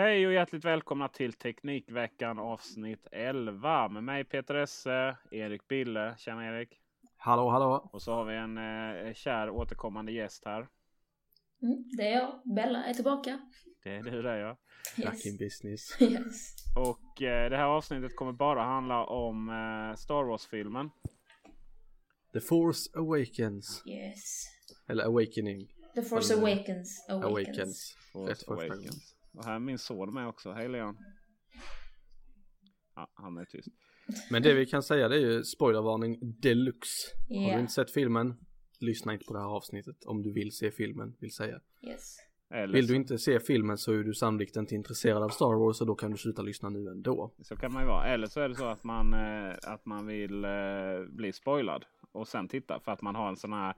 Hej och hjärtligt välkomna till Teknikveckan avsnitt 11 med mig Peter Esse, Erik Bille. Tjena Erik! Hallå hallå! Och så har vi en eh, kär återkommande gäst här. Mm, det är jag. Bella är tillbaka. Det är du det ja. Back in business. Yes. Och eh, det här avsnittet kommer bara handla om eh, Star Wars-filmen. The Force Awakens. Yes. Eller Awakening. The Force Eller- Awakens. Awakens. Awakens. Force. Awakens. Och här är min son med också. Hej Leon! Ja, han är tyst. Men det vi kan säga det är ju spoilervarning deluxe. Har Ja. du inte sett filmen? Lyssna inte på det här avsnittet om du vill se filmen, vill säga. Yes. Eller Vill du inte se filmen så är du sannolikt inte intresserad av Star Wars och då kan du sluta lyssna nu ändå. så kan man ju vara. Eller så är det så att man, eh, att man vill eh, bli spoilad och sen titta för att man har en sån här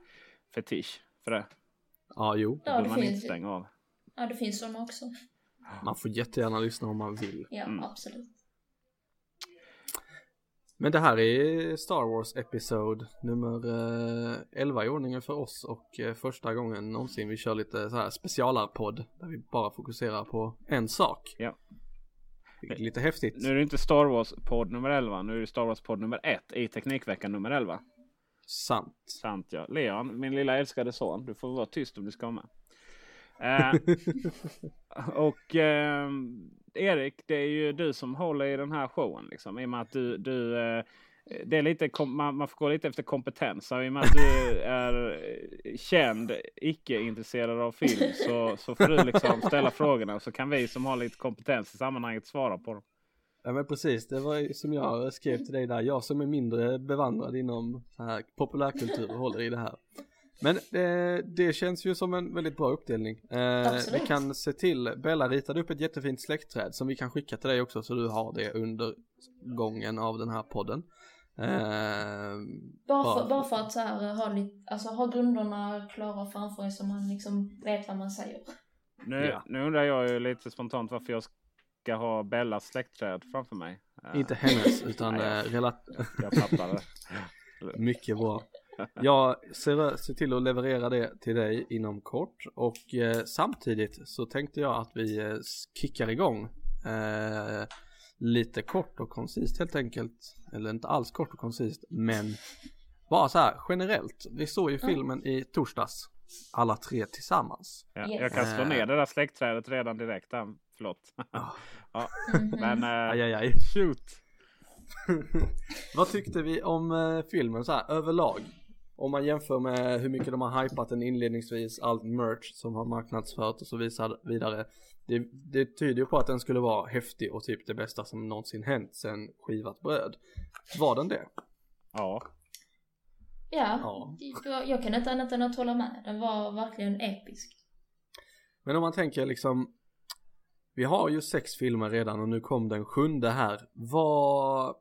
fetisch för det. Ja, jo. Då Ja, vill det man inte finns, stänga av. ja, det finns sådana också. Man får jättegärna lyssna om man vill. Ja, Mm. absolut. Men det här är Star Wars episod nummer eh, 11 i ordningen för oss och eh, första gången någonsin vi kör lite så här specialarpodd där vi bara fokuserar på en sak. Ja. Vilket är lite häftigt. Nu är det inte Star Wars-podd nummer 11. Nu är det Star Wars-podd nummer 1 i Teknikveckan nummer 11. Sant. Sant ja. Leon, min lilla älskade son. Du får vara tyst om du ska vara med. Eh, och eh, Erik, det är ju du som håller i den här showen. Liksom, I och med att du, du eh, det är lite, man, man får gå lite efter kompetens. Och I och med att du är eh, känd, icke-intresserad av film så, så får du liksom ställa frågorna. Så kan vi som har lite kompetens i sammanhanget svara på dem. Ja men precis, det var ju som jag skrev till dig där. Jag som är mindre bevandrad inom så här populärkultur håller i det här. Men eh, det känns ju som en väldigt bra uppdelning. Eh, vi kan se till, Bella ritade upp ett jättefint släktträd som vi kan skicka till dig också så du har det under gången av den här podden. Eh, Bara Ja. för, bara för att så här, ha, lite, alltså, ha grunderna klara framför sig så man liksom vet vad man säger. Nu, Ja. nu undrar jag ju lite spontant varför jag ska ha Bellas släktträd framför mig. Eh, inte hennes utan eh, jag- relat- Jag fattar det. Mycket bra. Jag ser, ser till att leverera det till dig inom kort och eh, samtidigt så tänkte jag att vi eh, kickar igång eh, lite kort och koncist helt enkelt. Eller inte alls kort och koncist men bara så här generellt. Vi såg ju filmen i torsdags alla tre tillsammans. Ja, Yes. Jag kan slå ner det där släktträdet redan direkt. Där. Förlåt. ja, Mhm. men Aj, eh, aj, aj. shoot. Vad tyckte vi om eh, filmen så här överlag? Om man jämför med hur mycket de har hypat den inledningsvis, allt merch som har marknadsfört och så vidare. Det, det tyder ju på att den skulle vara häftig och typ det bästa som någonsin hänt sen skivat bröd. Var den det? Ja. Ja, ja. jag kan inte annat än att hålla med. Den var verkligen episk. Men om man tänker liksom Vi har ju sex filmer redan och nu kom den sjunde här. Vad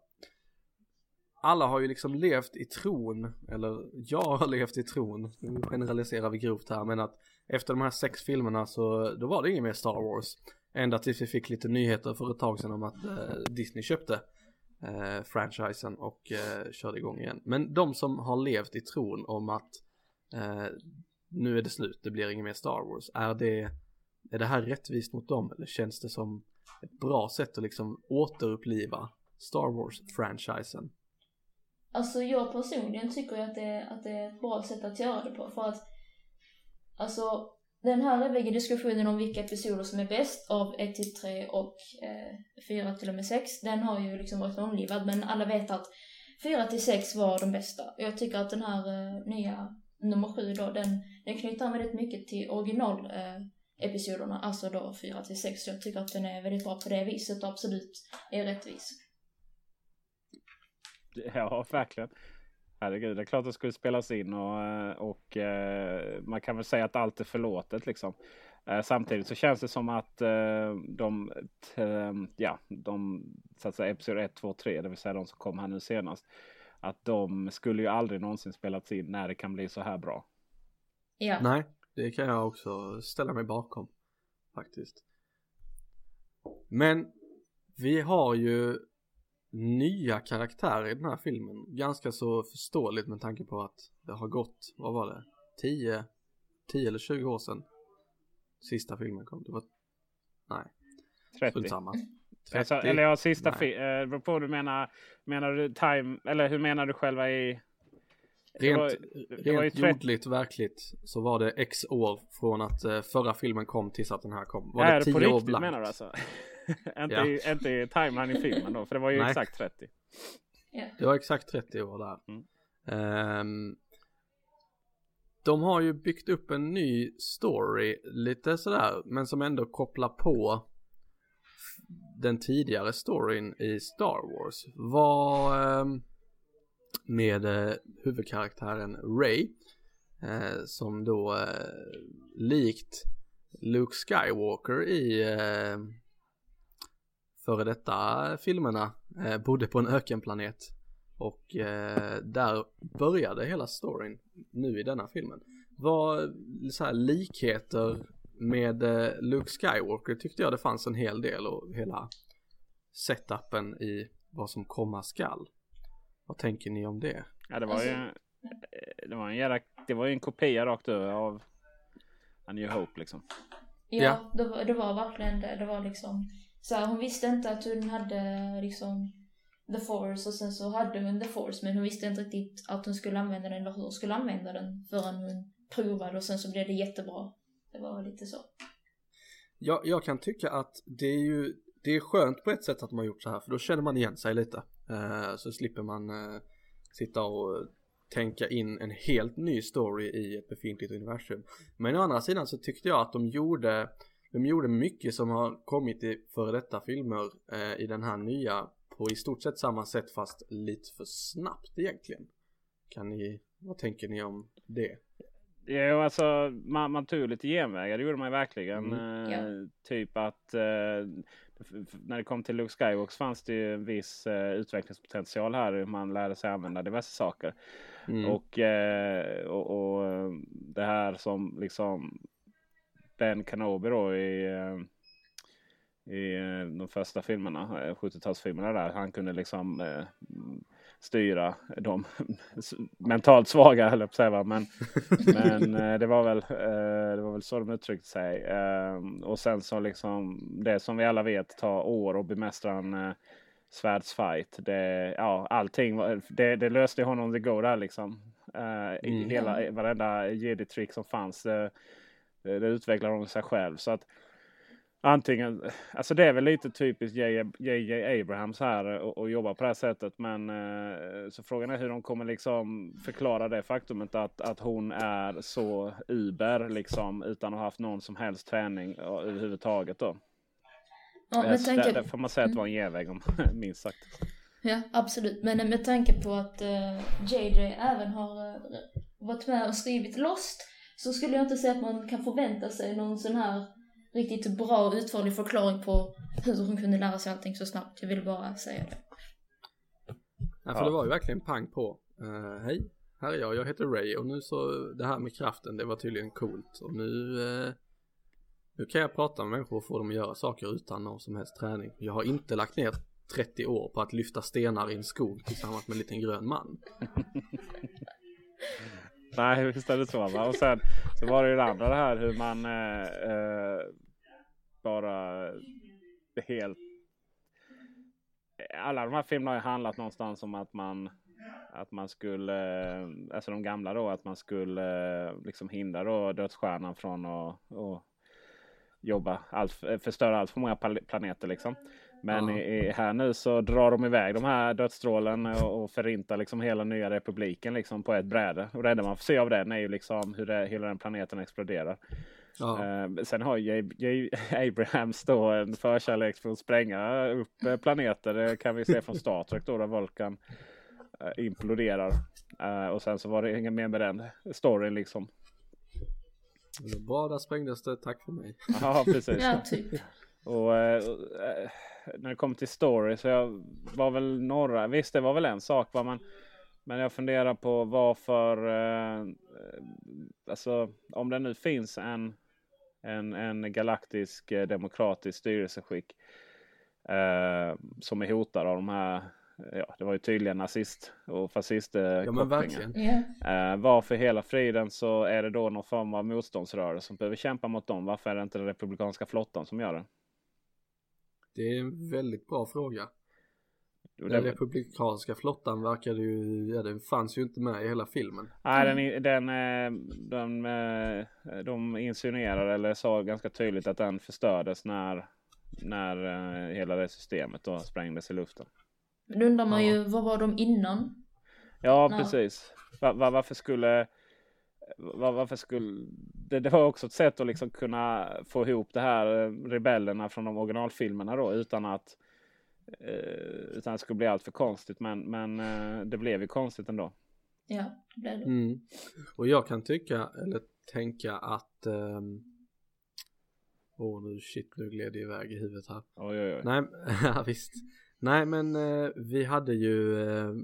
alla har ju liksom levt i tron, eller jag har levt i tron, nu generaliserar vi grovt här, men att efter de här sex filmerna så då var det inget mer Star Wars. Ända tills vi fick lite nyheter för ett tag sedan om att eh, Disney köpte eh, franchisen och eh, körde igång igen. Men de som har levt i tron om att eh, nu är det slut, det blir inget mer Star Wars. Är det, är det här rättvist mot dem eller känns det som ett bra sätt att liksom återuppliva Star Wars-franchisen? Alltså jag personligen tycker att det, att det är ett bra sätt att göra det på för att alltså den här eviga diskussionen om vilka episoder som är bäst av 1 till 3 och eh, 4 till och med 6 den har ju liksom varit omlivad men alla vet att 4 till 6 var de bästa. Och Jag tycker att den här eh, nya nummer 7 då den, den knyter an väldigt mycket till original eh, episoderna, alltså då 4 till 6. Så jag tycker att den är väldigt bra på det viset och absolut är rättvis. Ja, verkligen. Herregud, det är klart det skulle spelas in och, eh, och eh, man kan väl säga att allt är förlåtet liksom. Eh, samtidigt så känns det som att de, ja, de så att säga episod 1, 2, 3, det vill säga de som kom här nu senast. Att de skulle ju aldrig någonsin spelats in när det kan bli så här bra. Ja. Nej, det kan jag också ställa mig bakom faktiskt. Men vi har ju nya karaktärer i den här filmen. Ganska så förståeligt med tanke på att det har gått, vad var det, 10, 10 eller 20 år sedan sista filmen kom. Det var, nej. 30. Samma. 30. Alltså, eller ja, sista filmen. Eh, på du menar. Menar du time, eller hur menar du själva i? Rent, var, rent jordligt verkligt så var det x år från att uh, förra filmen kom tills att den här kom. Var ja, det 10 år blankt? menar du alltså? inte, ja. i, inte i timeline i filmen då, för det var ju Nej. exakt 30. Det var exakt 30 år där. Mm. Um, de har ju byggt upp en ny story lite sådär, men som ändå kopplar på den tidigare storyn i Star Wars. Var um, med uh, huvudkaraktären Ray uh, som då uh, likt Luke Skywalker i före detta filmerna eh, bodde på en ökenplanet och eh, där började hela storyn nu i denna filmen. Vad så här, likheter med eh, Luke Skywalker tyckte jag det fanns en hel del och hela setupen i vad som komma skall. Vad tänker ni om det? Ja det var ju alltså- det var en jävla, det var ju en kopia rakt över av A New Hope liksom. Ja, ja. Det, var, det var verkligen det. Det var liksom så här, hon visste inte att hon hade liksom the force och sen så hade hon the force men hon visste inte riktigt att hon skulle använda den eller hur hon skulle använda den förrän hon provade och sen så blev det jättebra. Det var lite så. Jag, jag kan tycka att det är ju det är skönt på ett sätt att man har gjort så här för då känner man igen sig lite. Eh, så slipper man eh, sitta och tänka in en helt ny story i ett befintligt universum. Men å andra sidan så tyckte jag att de gjorde de gjorde mycket som har kommit i före detta filmer eh, i den här nya på i stort sett samma sätt fast lite för snabbt egentligen. Kan ni, vad tänker ni om det? Ja, alltså man, man tog lite genvägar, det gjorde man verkligen. Mm. Eh, ja. Typ att eh, när det kom till Luke Skywalker fanns det ju en viss eh, utvecklingspotential här. Man lärde sig använda diverse saker. Mm. Och, eh, och, och, eh, det här som liksom Ben Kenobi då i, eh, i eh, de första filmerna, 70-talsfilmerna eh, där. Han kunde liksom eh, styra de mentalt svaga höll jag säga. Men, men det, var väl, det var väl så de uttryckte sig. Eh, och sen så liksom det som vi alla vet tar år att bemästra en svärdsfight. Det, ja, allting det, det löste honom det går där liksom. Uh, mm. Hela, varenda jedi-trick som fanns. Uh, det, det utvecklar de sig själv. Så att Antingen, alltså det är väl lite typiskt JJ Abrahams här att jobba på det här sättet. Men eh, så frågan är hur de kommer liksom förklara det faktumet att, att hon är så uber liksom utan att ha haft någon som helst träning överhuvudtaget då. Ja, med tanke... Där får man säga att det var en genväg om minst sagt. Ja absolut, men med tanke på att JJ även har varit med och skrivit Lost så skulle jag inte säga att man kan förvänta sig någon sån här riktigt bra och utförlig förklaring på hur hon kunde lära sig allting så snabbt. Jag ville bara säga det. Ja, för det var ju verkligen pang på. Uh, hej, här är jag, jag heter Ray och nu så det här med kraften, det var tydligen coolt och nu uh, nu kan jag prata med människor och få dem att göra saker utan någon som helst träning. Jag har inte lagt ner 30 år på att lyfta stenar i en skog tillsammans med en liten grön man. Nej, visst är det så. Va? Och sen så var det ju det andra det här hur man eh, eh, bara helt... Eh, alla de här filmerna har ju handlat någonstans om att man att man skulle, eh, alltså de gamla då, att man skulle eh, liksom hindra då dödsstjärnan från att jobba, allt, förstöra allt för många planeter liksom. Men ja. i, här nu så drar de iväg de här dödsstrålen och, och förintar liksom hela nya republiken liksom på ett bräde. Och det enda man får se av den är ju liksom hur det, hela den planeten exploderar. Ja. Uh, sen har J. J. Abrahams då en förkärlek för att spränga upp eh, planeter. Det kan vi se från Star Trek då där Vulkan uh, imploderar. Uh, och sen så var det inget mer med den storyn liksom. Bra, där sprängdes det. Tack för mig. Ja, precis. ja, typ. Och, när det kommer till story så jag var väl några, visst det var väl en sak. Var man, men jag funderar på varför, eh, alltså om det nu finns en, en, en galaktisk eh, demokratisk styrelseskick eh, som är hotad av de här Ja, det var ju tydligen nazist och fascist ja, men verkligen. Yeah. Eh, varför hela friden så är det då någon form av motståndsrörelse som behöver kämpa mot dem. Varför är det inte den republikanska flottan som gör det? Det är en väldigt bra fråga. Den republikanska flottan verkade ju, ja den fanns ju inte med i hela filmen. Nej, den, den, eh, den, eh, de insinuerade eller sa ganska tydligt att den förstördes när, när eh, hela det systemet då sprängdes i luften. Men undrar man ja. ju, vad var de innan? Ja, När? precis. Var, var, varför skulle var, varför skulle det, det var också ett sätt att liksom kunna få ihop det här rebellerna från de originalfilmerna då utan att eh, utan att det skulle bli allt för konstigt. Men, men eh, det blev ju konstigt ändå. Ja, det blev det. Mm. Och jag kan tycka eller tänka att um... Åh oh, nu shit nu gled det iväg i huvudet här. Oj, oj, oj. Nej, ja, visst. Nej men eh, vi hade ju eh,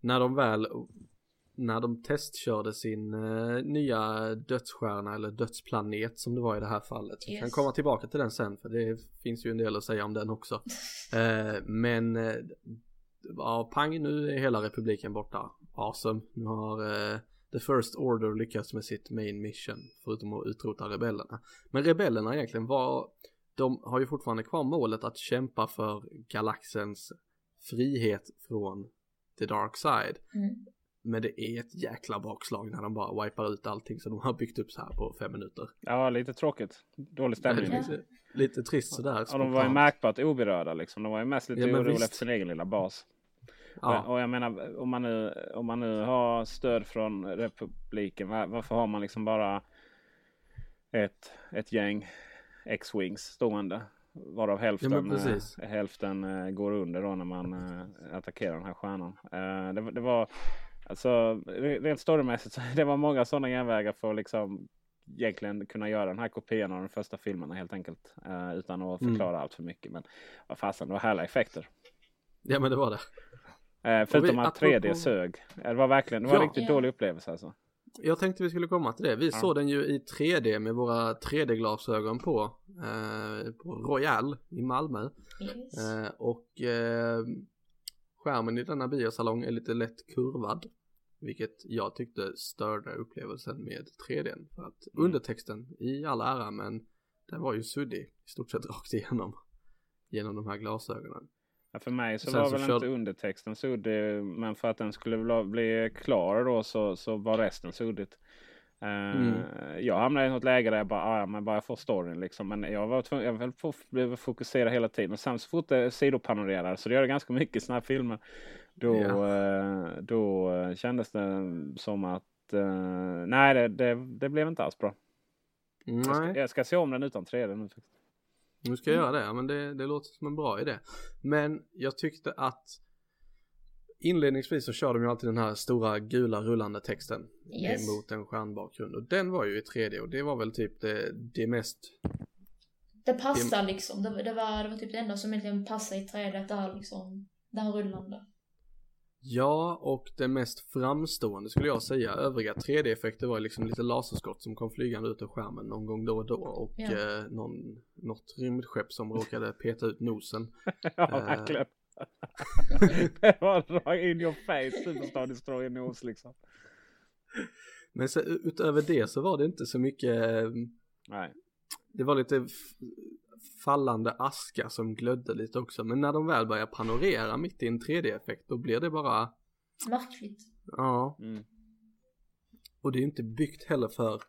när de väl när de testkörde sin eh, nya dödsstjärna eller dödsplanet som det var i det här fallet. Vi yes. kan komma tillbaka till den sen för det finns ju en del att säga om den också. eh, men eh, ja, pang nu är hela republiken borta. Awesome. Nu har eh, The First Order lyckats med sitt main mission förutom att utrota rebellerna. Men rebellerna egentligen var de har ju fortfarande kvar målet att kämpa för galaxens frihet från the dark side. Mm. Men det är ett jäkla bakslag när de bara wipar ut allting som de har byggt upp så här på fem minuter. Ja, lite tråkigt. Dålig stämning. Lite, lite trist sådär. Ja, de var ju märkbart oberörda liksom. De var ju mest lite ja, oroliga visst. för sin egen lilla bas. Ja. Och, jag menar, om man, nu, om man nu har stöd från republiken, varför har man liksom bara ett, ett gäng X-Wings stående? Varav hälften, ja, hälften eh, går under då när man eh, attackerar den här stjärnan. Eh, det, det var Alltså rent storymässigt så det var många sådana genvägar för att liksom egentligen kunna göra den här kopian av de första filmerna helt enkelt. Uh, utan att mm. förklara mm. allt för mycket. Men vad fasen, det var härliga effekter. Ja men det var det. Uh, förutom vi, att 3D sög. Det var verkligen, det var ja. en riktigt dålig upplevelse alltså. Jag tänkte vi skulle komma till det. Vi ja. såg den ju i 3D med våra 3D-glasögon på. Eh, på Royal i Malmö. Yes. Eh, och eh, skärmen i denna biosalong är lite lätt kurvad. Vilket jag tyckte störde upplevelsen med 3D. För att mm. undertexten i all ära men den var ju suddig i stort sett rakt igenom. Genom de här glasögonen. Ja, för mig så Sen var så väl körde... inte undertexten suddig. Men för att den skulle bli klar då så, så var resten suddigt. Eh, Mm. Jag hamnade i något läge där jag bara, ah, ja, men bara jag får storyn liksom. Men jag var tvungen, jag få- blev fokusera hela tiden. Och sen så fort det sidopanorerar, så det gör det ganska mycket i såna här filmer. Då, Ja. eh, då kändes det som att eh, nej, det, det, det blev inte alls bra. Jag ska, Nej, jag ska se om den utan 3D nu. faktiskt. nu ska jag göra det. Ja, men det, det låter som en bra idé. Men jag tyckte att inledningsvis så kör de ju alltid den här stora gula rullande texten Yes. mot en stjärnbakgrund och den var ju i 3D och det var väl typ det, det mest Det passar liksom. Det, var- det, var, det var typ det enda som egentligen passade i 3D. Att det här liksom, här rullande. Ja, och det mest framstående skulle jag säga. Övriga 3D-effekter var liksom lite laserskott som kom flygande ut ur skärmen någon gång då och då och Ja. eh, någon, något rymdskepp som råkade peta ut nosen. Ja, Eh. verkligen. det var in your face, Superstar Destroyer nos liksom. Men så, utöver det så var det inte så mycket, eh, Nej. det var lite fallande aska som glödde lite också. Men när de väl börjar panorera mitt i en 3D-effekt då blir det bara, Märkligt. ja. Mm. Och det är ju inte byggt heller för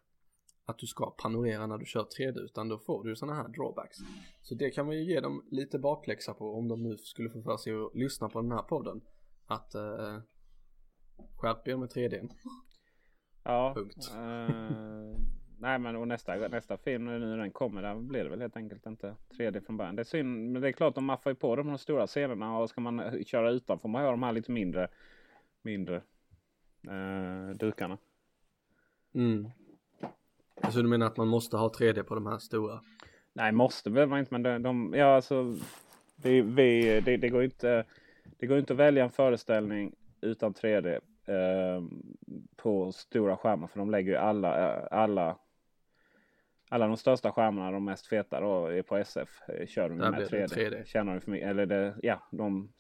att du ska panorera när du kör 3D utan då får du sådana här drawbacks. Så det kan man ju ge dem lite bakläxa på om de nu skulle få för sig att lyssna på den här podden. Att eh, skärp er med 3D. Ja. Punkt. eh, nej men och nästa, nästa film nu när den kommer där blir det väl helt enkelt inte 3D från början. Det är synd men det är klart de maffar ju på de stora scenerna och ska man eh, köra utan får man ha de här lite mindre mindre eh, dukarna. Mm. Så du menar att man måste ha 3D på de här stora? Nej måste behöver man inte men de, de ja alltså vi, vi, det, det går inte det går inte att välja en föreställning utan 3D eh, på stora skärmar för de lägger ju alla eh, alla alla de största skärmarna, de mest feta då, är på SF. eh, Kör de med blir 3D. det 3D. Tjänar de för mycket, eller det, ja, de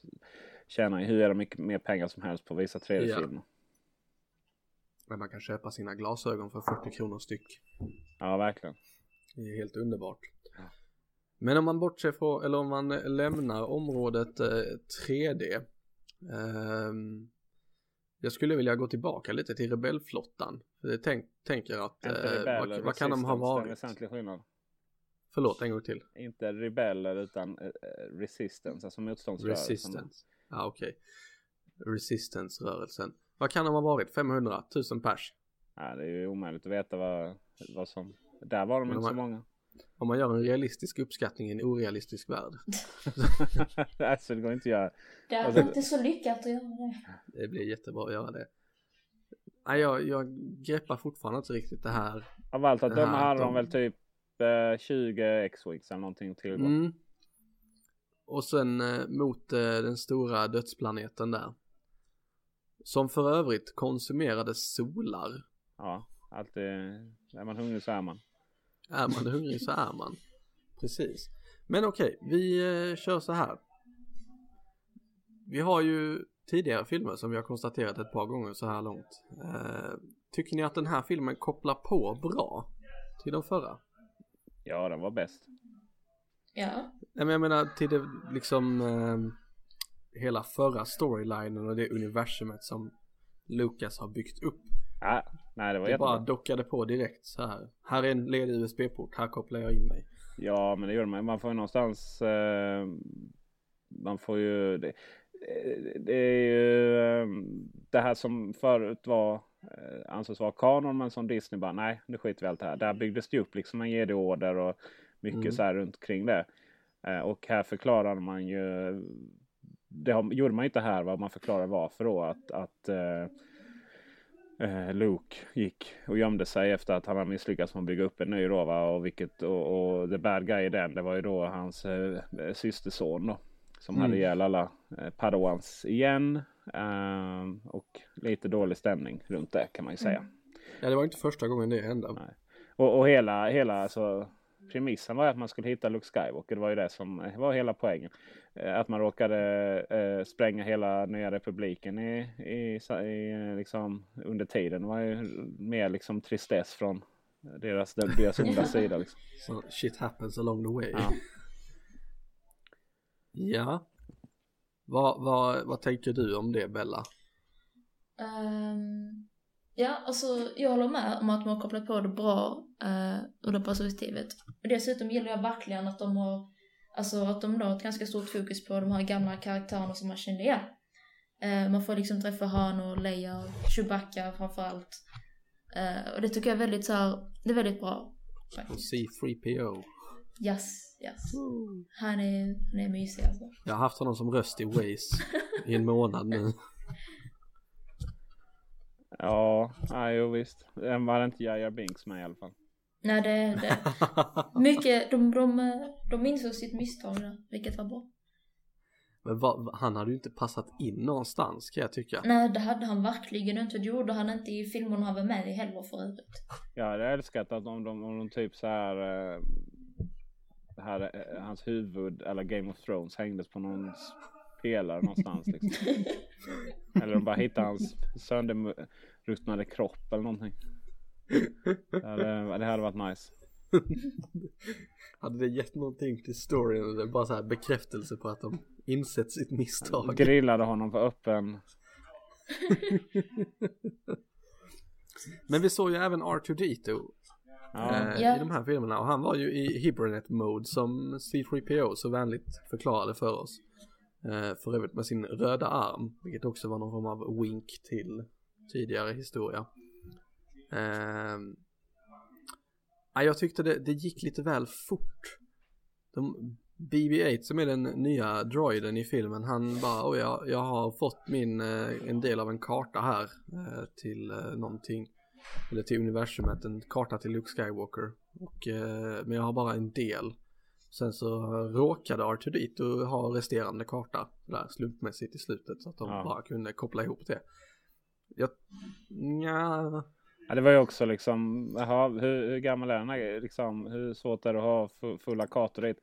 tjänar ju hur mycket mer pengar som helst på att visa 3D-filmer. Men man kan köpa sina glasögon för 40 kronor styck. Ja, verkligen. Det är helt underbart. Men om man bortser från, eller om man lämnar området eh, 3D. ehm, jag skulle vilja gå tillbaka lite till rebellflottan. Jag tänk, tänker att, Inte eh, vad, vad kan de ha en varit? väsentlig skillnad. Förlåt, en gång till. Inte rebeller utan eh, eh, resistance, alltså motståndsrörelsen. Resistance. Ja, okej. Resistance-rörelsen. Vad kan de ha varit? 500? 1000 pers? Ja, det är ju omöjligt att veta vad, vad som... Där var de Men inte de så många. Om man gör en realistisk uppskattning i en orealistisk värld. alltså det går inte att göra. Det är Alltså- inte så lyckat att göra det. Det blir jättebra att göra det. Nej, jag, jag greppar fortfarande inte riktigt det här. Av allt att döma hade de de- väl typ eh, 20 X-Wings eller någonting till. Mm. Och sen eh, mot eh, den stora dödsplaneten där. Som för övrigt konsumerade solar. Ja, alltid. Är man hungrig så är man. Är man hungrig så är man. Precis. Men okej, vi eh, kör så här. Vi har ju tidigare filmer som vi har konstaterat ett par gånger så här långt. Eh, tycker ni att den här filmen kopplar på bra till de förra? Ja, den var bäst. Ja. Nej men jag menar till det liksom eh, hela förra storylinen och det universumet som Lucas har byggt upp. Ja, nej, det var Det jättebra. bara dockade på direkt så här. Här är en ledig USB-port, här kopplar jag in mig. Ja, men det gör man. Man får ju någonstans. Eh, man får ju. Det, det är ju eh, det här som förut var eh, ansågs vara kanon, men som Disney bara nej, nu skiter vi allt det här. Där byggdes det upp liksom en jedi-order och mycket Mm. så här runt kring det. Eh, och här förklarar man ju. Det har, gjorde man inte här vad man förklarar varför då att, att eh, eh, Luke gick och gömde sig efter att han hade misslyckats med att bygga upp en ny då va? Och, vilket, och, och the bad guy i den det var ju då hans eh, systerson då. Som Mm. hade ihjäl alla eh, padawans igen. Ehm, och lite dålig stämning runt det kan man ju säga. Ja det var inte första gången det hände. Nej. Och, och hela, hela alltså, premissen var att man skulle hitta Luke Skywalker. Det var ju det som eh, var hela poängen. Eh, Att man råkade eh, spränga hela nya republiken i, i, i, liksom, under tiden. Det var ju mer liksom tristess från deras, deras onda sida. Liksom. Så shit happens along the way. Ja. Ja. Vad, vad, vad tänker du om det Bella? Ehm, Ja, alltså jag håller med om att de har kopplat på det bra eh, ur det perspektivet. Och dessutom gillar jag verkligen att de har, alltså att de har ett ganska stort fokus på de här gamla karaktärerna som man kände igen. Eh, man får liksom träffa Han och Leia och Chewbacca framförallt. Eh, och det tycker jag är väldigt så här, det är väldigt bra. Och Faktiskt. C3PO. Yes, yes. Han är, han är mysig alltså. Jag har haft honom som röst i Waze i en månad nu. Ja, ja jo visst. Den var inte Jaja Binks med i alla fall. Nej, det, det, mycket, de, de, de insåg sitt misstag där, vilket var bra. Men vad, han hade ju inte passat in någonstans kan jag tycka. Nej, det hade han verkligen inte. Det gjorde han inte i filmerna han var med i heller för övrigt. Jag hade älskat att om de, om de typ så här, eh, här eh, hans huvud eller Game of Thrones hängdes på någon pelare någonstans liksom. Eller de bara hittade hans sönderruttnade kropp eller någonting. Det hade, det hade varit nice. Hade det gett någonting till storyn eller bara så här bekräftelse på att de insett sitt misstag? Grillade honom på öppen. Men vi såg ju även R2D2 Ja, eh, i de här filmerna och han var ju i Hibbernet mode som C3PO så vänligt förklarade för oss. Eh, för övrigt med sin röda arm, vilket också var någon form av wink till tidigare historia. Eh, ja, jag tyckte det, det gick lite väl fort. De, BB-8 som är den nya droiden i filmen, han bara, oj jag, jag har fått min, eh, en del av en karta här till eh, någonting. Eller till universumet, en karta till Luke Skywalker. Och, eh, men jag har bara en del. Sen så råkade R2D2 ha resterande karta där slumpmässigt i slutet så att de Ja. bara kunde koppla ihop det. Jag, nja, Ja, det var ju också liksom, jaha, hur, hur gammal är den här, liksom, hur svårt är det att ha fu- fulla kartor dit?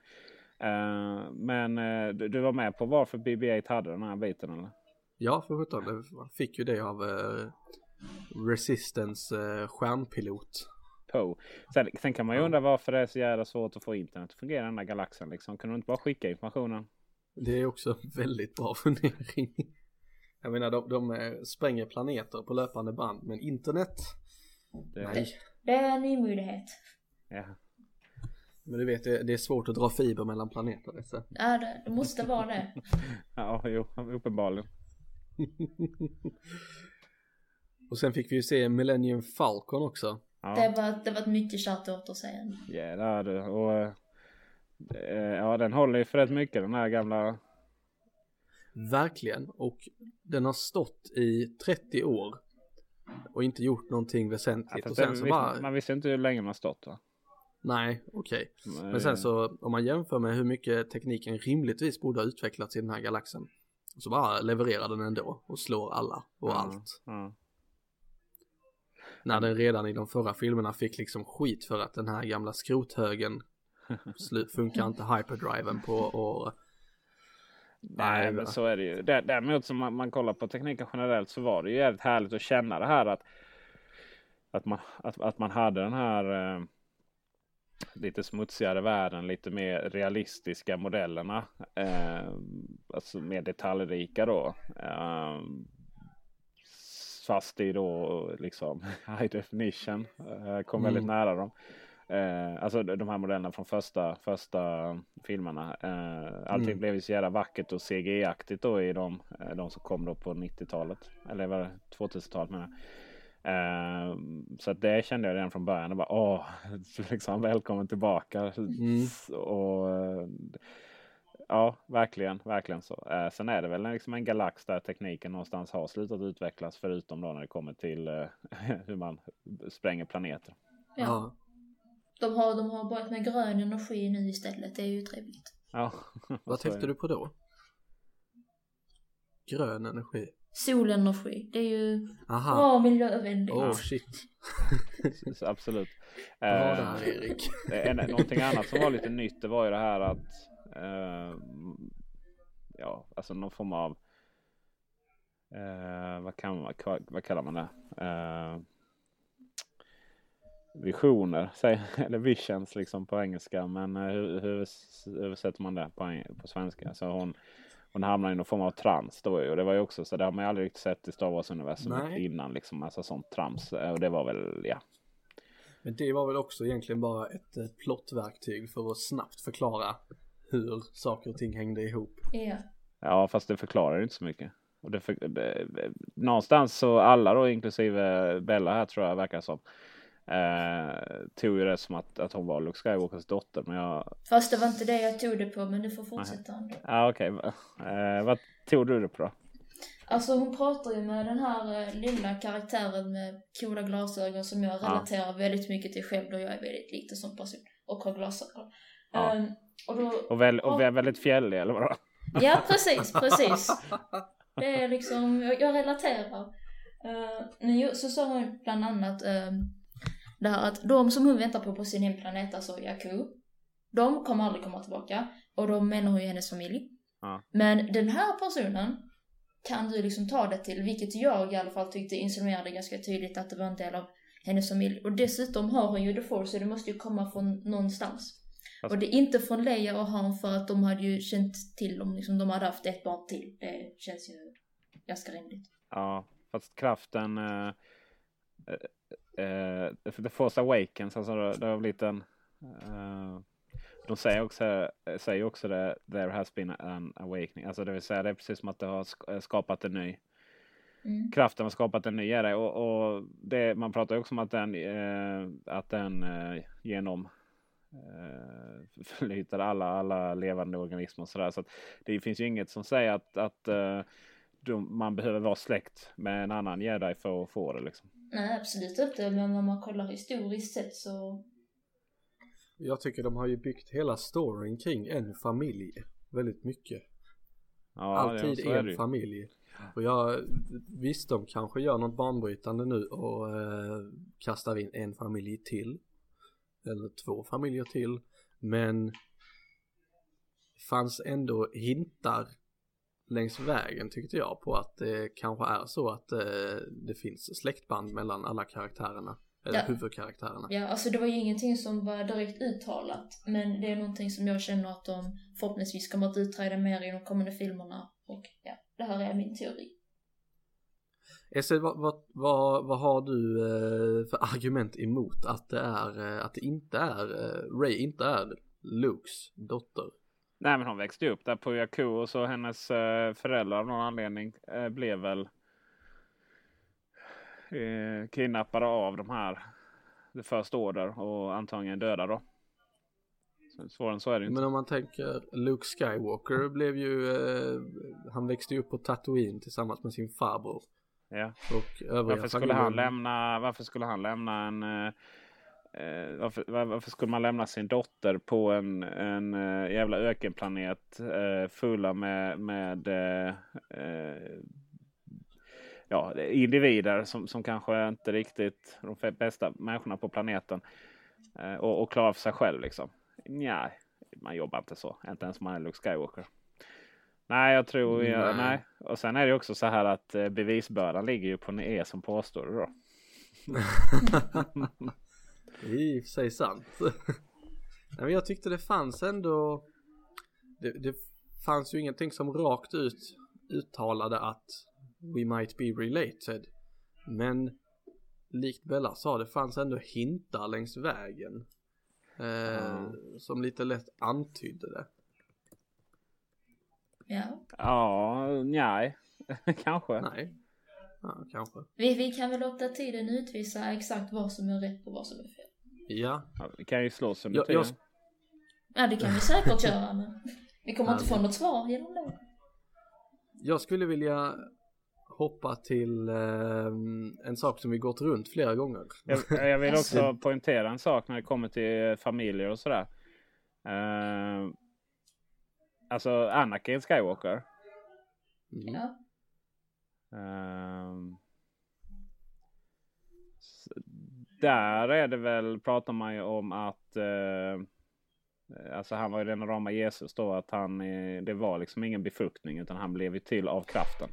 Eh, men eh, du, du var med på varför BB-8 hade den här biten eller? ja för sjutton, man fick ju det av eh, Resistance eh, stjärnpilot. Poe. Sen, sen kan man ju undra varför det är så jävla svårt att få internet att fungera i den här galaxen. Liksom. Kunde de inte bara skicka informationen? Det är också väldigt bra fundering. Jag menar de, de eh, spränger planeter på löpande band men internet? Det, Nej. Det är en ny möjlighet. Ja. Men du vet det, det är svårt att dra fiber mellan planeter. Så. Ja, det, det måste vara det. ja, jo, uppenbarligen. Och sen fick vi ju se Millennium Falcon också. Ja, Det var, det var ett mycket kärt återseende. ja det är det. Och, eh, ja, den håller ju för rätt mycket den här gamla. Verkligen. Och den har stått i 30 år. Och inte gjort någonting Ja, väsentligt. fast och sen det, så visst- bara, Man visste inte hur länge man stått va? nej okej. Men Eh, sen så om man jämför med hur mycket tekniken rimligtvis borde ha utvecklats i den här galaxen. Så bara levererar den ändå och slår alla och ja, allt. Ja. När den redan i de förra filmerna fick liksom skit för att den här gamla skrothögen funkar inte hyperdriven på och Nej, men så är det ju. Dä- Däremot som man, man kollar på tekniken generellt så var det ju jävligt härligt att känna det här att, att, man, att, att man hade den här eh, lite smutsigare världen, lite mer realistiska modellerna. Eh, alltså mer detaljrika då. Eh, fast i då liksom high definition. Eh, kom väldigt Mm. nära dem. Eh, alltså de här modellerna från första, första filmerna. Eh, allting Mm. blev ju så jävla vackert och CGI-aktigt då i de, eh, de som kom då på 90-talet. Eller var det 2000-talet menar jag. Eh, så att det kände jag redan från början. Bara, Åh, liksom, välkommen tillbaka. Mm. Och, eh, ja, verkligen, verkligen så. Eh, sen är det väl liksom en galax där tekniken någonstans har slutat utvecklas. Förutom då när det kommer till eh, hur man spränger planeter. Ja. De har, de har börjat med grön energi nu istället. Det är ju trevligt. Ja, Vad tänkte du på då? Grön energi. Solenergi. Det är ju Aha. bra miljövänligt. Oh shit. Absolut. Bra Eh, där Erik. En, någonting annat som var lite nytt det var ju det här att eh, ja, alltså någon form av eh, vad, kan vad, vad kallar man det? Eh, visioner, säg, eller visions liksom på engelska. Men eh, hur, hur översätter man det på, på svenska? Så hon, hon hamnar i någon form av trans då. Och det var ju också så det har man ju aldrig sett i Star Wars-universumet Nej. innan liksom. Alltså sånt trams. Eh, Och det var väl, ja. Men det var väl också egentligen bara ett eh, plottverktyg för att snabbt förklara hur saker och ting hängde ihop. Ja. Ja, fast det förklarar inte så mycket. Och det, för, det, någonstans så alla då, inklusive Bella här tror jag verkar som. Eh, tog ju det som att, att hon var Luke Skywalkers dotter. Men jag... Fast det var inte det jag tog det på, men du får fortsätta ändå. Ja, okej. Eh, vad tog du det på då? Alltså hon pratar ju med den här eh, lilla karaktären med coola glasögon som jag Ja. relaterar väldigt mycket till själv då jag är väldigt liten som person och har glasögon. Ja. Ehm, och då, Och, väl, och är väldigt fjällig eller vadå? Ja, precis, precis. Det är liksom, jag, jag relaterar. Uh, så sa hon bland annat uh, det här att de som hon väntar på på sin hemplanet, alltså Jakku, de kommer aldrig komma tillbaka. Och då menar hon ju hennes familj. Ja. Men den här personen kan du liksom ta det till, vilket jag i alla fall tyckte insinuerade ganska tydligt att det var en del av hennes familj. Och dessutom har hon ju The Force, så det måste ju komma från någonstans. Fast- Och det är inte från Leia och Han för att de hade ju känt till om liksom, de hade haft ett barn till. Det känns ju ganska rimligt. Ja, fast kraften... Eh, eh, eh, The Force Awakens, alltså det, har blivit en... Eh, de säger också, säger också det, there has been an awakening. Alltså det vill säga det är precis som att det har sk- skapat en ny... Mm. Kraften har skapat en ny era. Och, och det, man pratar också om att den, eh, att den eh, genom eh, förlyter alla, alla levande organismer och sådär. Så att det finns ju inget som säger att, att eh, de, man behöver vara släkt med en annan jedi för att få det liksom. Nej, absolut inte. Men om man kollar historiskt sett så... Jag tycker de har ju byggt hela storyn kring en familj väldigt mycket. Ja, Alltid det en familj. Och jag, visst de kanske gör något banbrytande nu och eh, kastar in en familj till. Eller två familjer till. Men fanns ändå hintar längs vägen tyckte jag på att det kanske är så att eh, det finns släktband mellan alla karaktärerna. Eller Ja. huvudkaraktärerna. Ja, alltså det var ju ingenting som var direkt uttalat. Men det är någonting som jag känner att de förhoppningsvis kommer att utreda mer i de kommande filmerna. Och ja, det här är min teori. Esse, vad, vad, vad, vad har du eh, för argument emot att det är, eh, att det inte är, eh, Ray inte är Lukes dotter? Nej men hon växte upp där på och så hennes föräldrar av någon anledning blev väl kidnappade av de här The First Order och antagligen döda då. Svårare än så är det inte. Men om man tänker Luke Skywalker blev ju, eh, han växte ju upp på Tatooine tillsammans med sin farbror. Ja. Och övriga Varför skulle han lämna, varför skulle han lämna en eh, eh, varför, var- varför skulle man lämna sin dotter på en, en eh, jävla ökenplanet eh, fulla med, med eh, eh, ja, individer som, som kanske inte riktigt de bästa människorna på planeten och, och klara för sig själv liksom. Nej, man jobbar inte så. Inte ens om man är Luke Skywalker. Nej, jag tror Nej. nej. nej. Och sen är det också så här att eh, bevisbördan ligger ju på er som påstår det då. Det är i och för sig sant. Nej, men jag tyckte det fanns ändå, det, det fanns ju ingenting som rakt ut uttalade att we might be related. Men likt Bella sa, det fanns ändå hintar längs vägen. Eh, Som lite lätt antydde det. Ja. Ja, nej. Kanske. Nej. Ja, kanske. Vi, vi kan väl låta tiden utvisa exakt vad som är rätt och vad som är fel. Ja, Ja, vi kan ju slåss under Jag- jag- tiden. Ja, det kan vi säkert göra, men vi kommer inte få något svar genom det. jag skulle vilja hoppa till ehm, en sak som vi gått runt flera gånger. Jag, jag vill också poängtera en sak när det kommer till familjer och sådär. Uh, alltså Anakin Skywalker. Mm. Ja. S- där är det väl, pratar man ju om att eh, Alltså han var ju den rama Jesus då att han eh, Det var liksom ingen befruktning utan han blev ju till av kraften.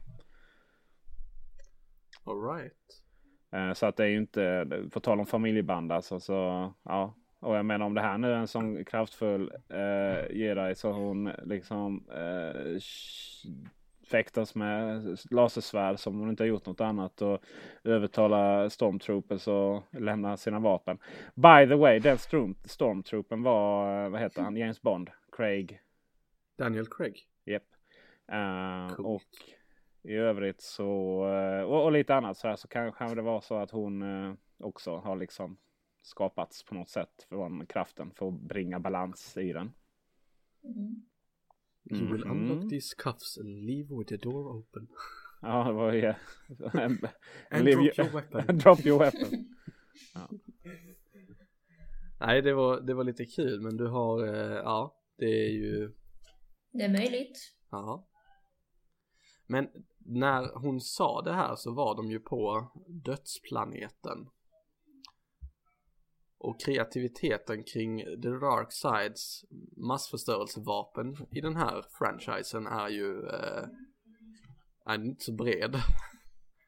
All right. Eh, Så att det är ju inte, på tal om familjeband alltså så ja. Och jag menar om det här nu är en sån kraftfull eh, jedi så hon liksom eh, fäktas med lasersvärd som hon inte har gjort något annat och övertala stormtroopers och lämna sina vapen. By the way, den storm, stormtroopen var, vad heter han, James Bond, Craig. Daniel Craig. Japp. Yep. Uh, och i övrigt så, uh, och, och, lite annat så här så kanske det var så att hon också har liksom skapats på något sätt från kraften för att bringa balans i den. Mm. You will unlock these cuffs and leave with the door open. Ja, det var ju... and drop your weapon. drop your weapon. Ja. Nej, det var, det var lite kul, men du har, eh, ja, det är ju... Det är möjligt. Ja. Men när hon sa det här så var de ju på dödsplaneten och kreativiteten kring The Dark Sides massförstörelsevapen i den här franchisen är ju eh, är inte så bred.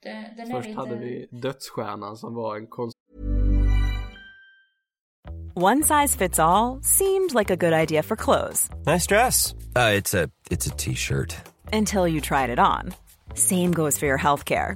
Det, den Först lite... hade vi Dödsstjärnan som var en konst One size fits all seemed like a good idea for clothes. Nice dress. Uh, it's a it's a t-shirt. Until you tried it on. Same goes for your healthcare.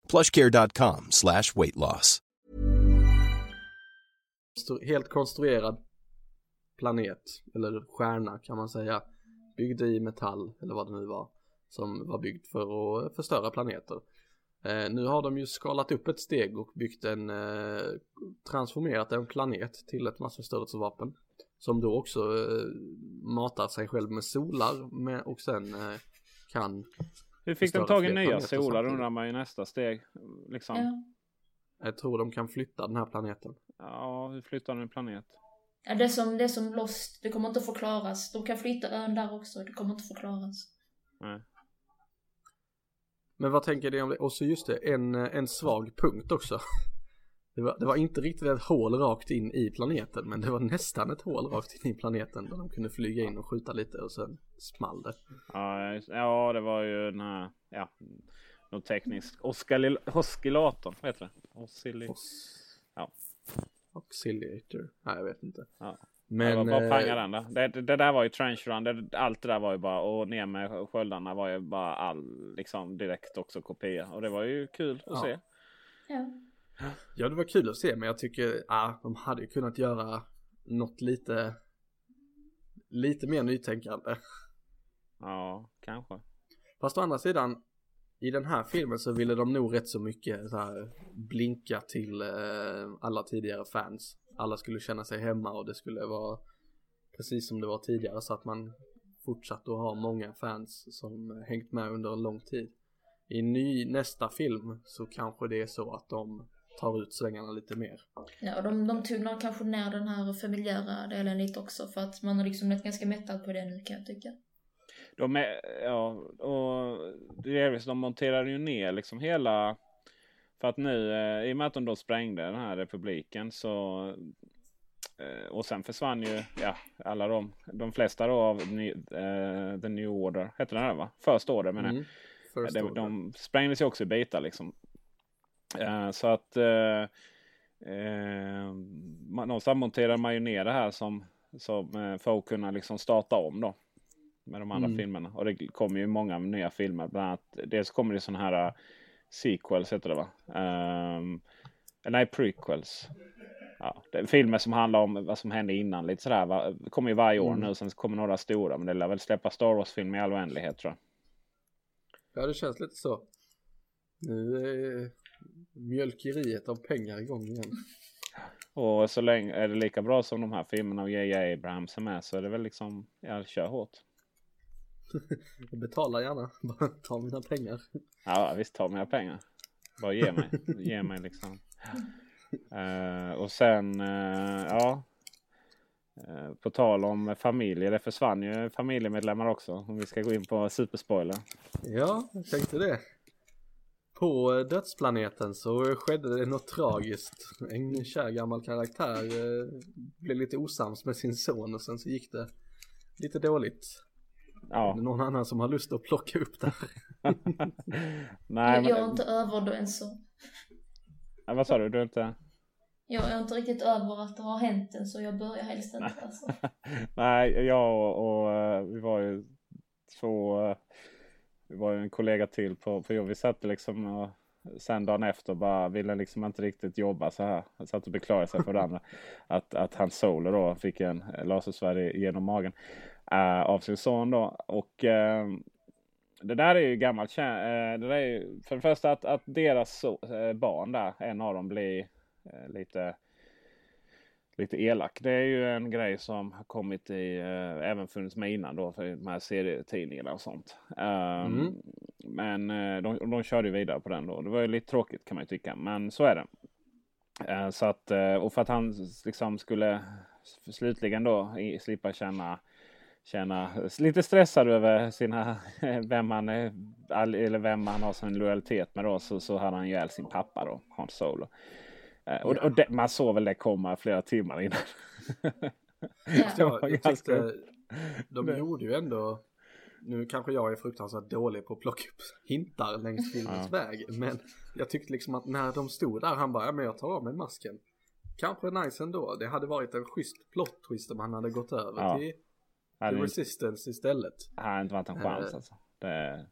plushcare.com slash weight loss. Helt konstruerad planet, eller stjärna kan man säga. Byggd i metall, eller vad det nu var. Som var byggd för att förstöra planeter. Eh, nu har de ju skalat upp ett steg och byggt en, eh, transformerat en planet till ett massförstörelsevapen. Som då också eh, matar sig själv med solar med, och sen eh, kan hur fick de tag i nya solar undrar man ju nästa steg. Liksom. Ja. Jag tror de kan flytta den här planeten. Ja, hur flyttar de en planet? Ja, det är som, det är som Lost, det kommer inte att förklaras. De kan flytta ön där också, det kommer inte att förklaras. Nej. Men vad tänker ni om det? Och så just det, en, en svag punkt också. Det var, det var inte riktigt ett hål rakt in i planeten, men det var nästan ett hål rakt in i planeten där de kunde flyga in och skjuta lite och sen small det. Ja, det var ju den här, ja, något tekniskt. Oscil- oscillatorn, vad heter det? Oscilli... Ja. Auxiliator? Nej, jag vet inte. Ja. Men... det var bara eh, panga den där. Det, det, det där var ju trench run. Det, allt det där var ju bara och ner med sköldarna var ju bara all liksom direkt också kopia. Och det var ju kul att Ja. se. Ja. Ja, det var kul att se, men jag tycker, ja, de hade kunnat göra något lite, lite mer nytänkande. Ja, kanske. Fast å andra sidan, i den här filmen så ville de nog rätt så mycket så här blinka till eh, alla tidigare fans. Alla skulle känna sig hemma och det skulle vara precis som det var tidigare så att man fortsatte att ha många fans som hängt med under en lång tid. I ny, nästa film så kanske det är så att de tar ut svängarna lite mer. Ja, och de, de tonar kanske ner den här familjära delen lite också för att man har liksom blivit ganska mättad på det nu kan jag tycka. De är, ja, och delvis de monterade ju ner liksom hela för att nu eh, i och med att de då sprängde den här republiken så eh, och sen försvann ju ja, alla de, de flesta då av ny, uh, The New Order, hette den här va? First Order menar Mm. First de, de sprängdes ju också i bitar liksom. Eh, så att uh, uh, man, någonstans monterade man ju ner det här som, som uh, för att kunna liksom starta om då. Med de andra Mm. filmerna. Och det kommer ju många nya filmer. Bland annat, dels kommer det sådana här uh, sequels heter det va? Um, nej, prequels. Ja, det är filmer som handlar om vad som hände innan lite sådär. Va? Det kommer ju varje år Mm. nu. Sen kommer några stora. Men det lär väl släppa Star Wars-film i all oändlighet tror jag. Ja, det känns lite så. Nu är mjölkeriet av pengar igång igen. Och så länge är det lika bra som de här filmerna och J.J. Abrams är med så är det väl liksom, ja, kör hårt. Jag betalar gärna, bara ta mina pengar. Ja, visst ta mina pengar. Bara ge mig, ge mig liksom. Eh, och sen, eh, ja. Eh, på tal om familjer, det försvann ju familjemedlemmar också. Om vi ska gå in på superspoiler. Ja, jag tänkte det. På eh, dödsplaneten så skedde det något tragiskt. En kär gammal karaktär eh, blev lite osams med sin son och sen så gick det lite dåligt. Ja, det någon annan som har lust att plocka upp det här? nej jag, jag är men, inte över det än så. Ja, vad sa du? Du är inte? Jag är inte riktigt över att det har hänt än så jag börjar helst inte alltså. Nej, jag och, och eh, vi var ju två. Vi var ju en kollega till på, på jobb. Vi satt liksom och sen dagen efter bara ville liksom inte riktigt jobba så här. Han satt och beklagade sig för varandra. Att, att hans solo då fick en lasersvärd genom magen eh, av sin son då. Och eh, det där är ju gammalt kä- eh, Det där är ju, för det första att, att deras so, barn där, en av dem blir lite lite elak. Det är ju en grej som har kommit i, eh, även funnits med innan då för de här serietidningarna och sånt. Ehm, Mm. Men eh, de, de körde ju vidare på den då. Det var ju lite tråkigt kan man ju tycka, men så är det. Eh, så att, eh, och för att han liksom skulle slutligen då i, slippa känna känna lite stressad över sina, vem han är, all- eller vem han har sin lojalitet med då, så, så hade han ihjäl sin pappa då, Hans Solo. Eh, Och, och det, man såg väl det komma flera timmar innan. Ja. jag ganska- tyckte de gjorde ju ändå nu kanske jag är fruktansvärt dålig på att plocka upp hintar längs filmens Ja. väg men jag tyckte liksom att när de stod där han bara ja men jag tar av mig masken kanske nice ändå det hade varit en schysst plot twist om han hade gått över Ja. till, till inte- Resistance istället hade inte varit en chans Eh. alltså. Det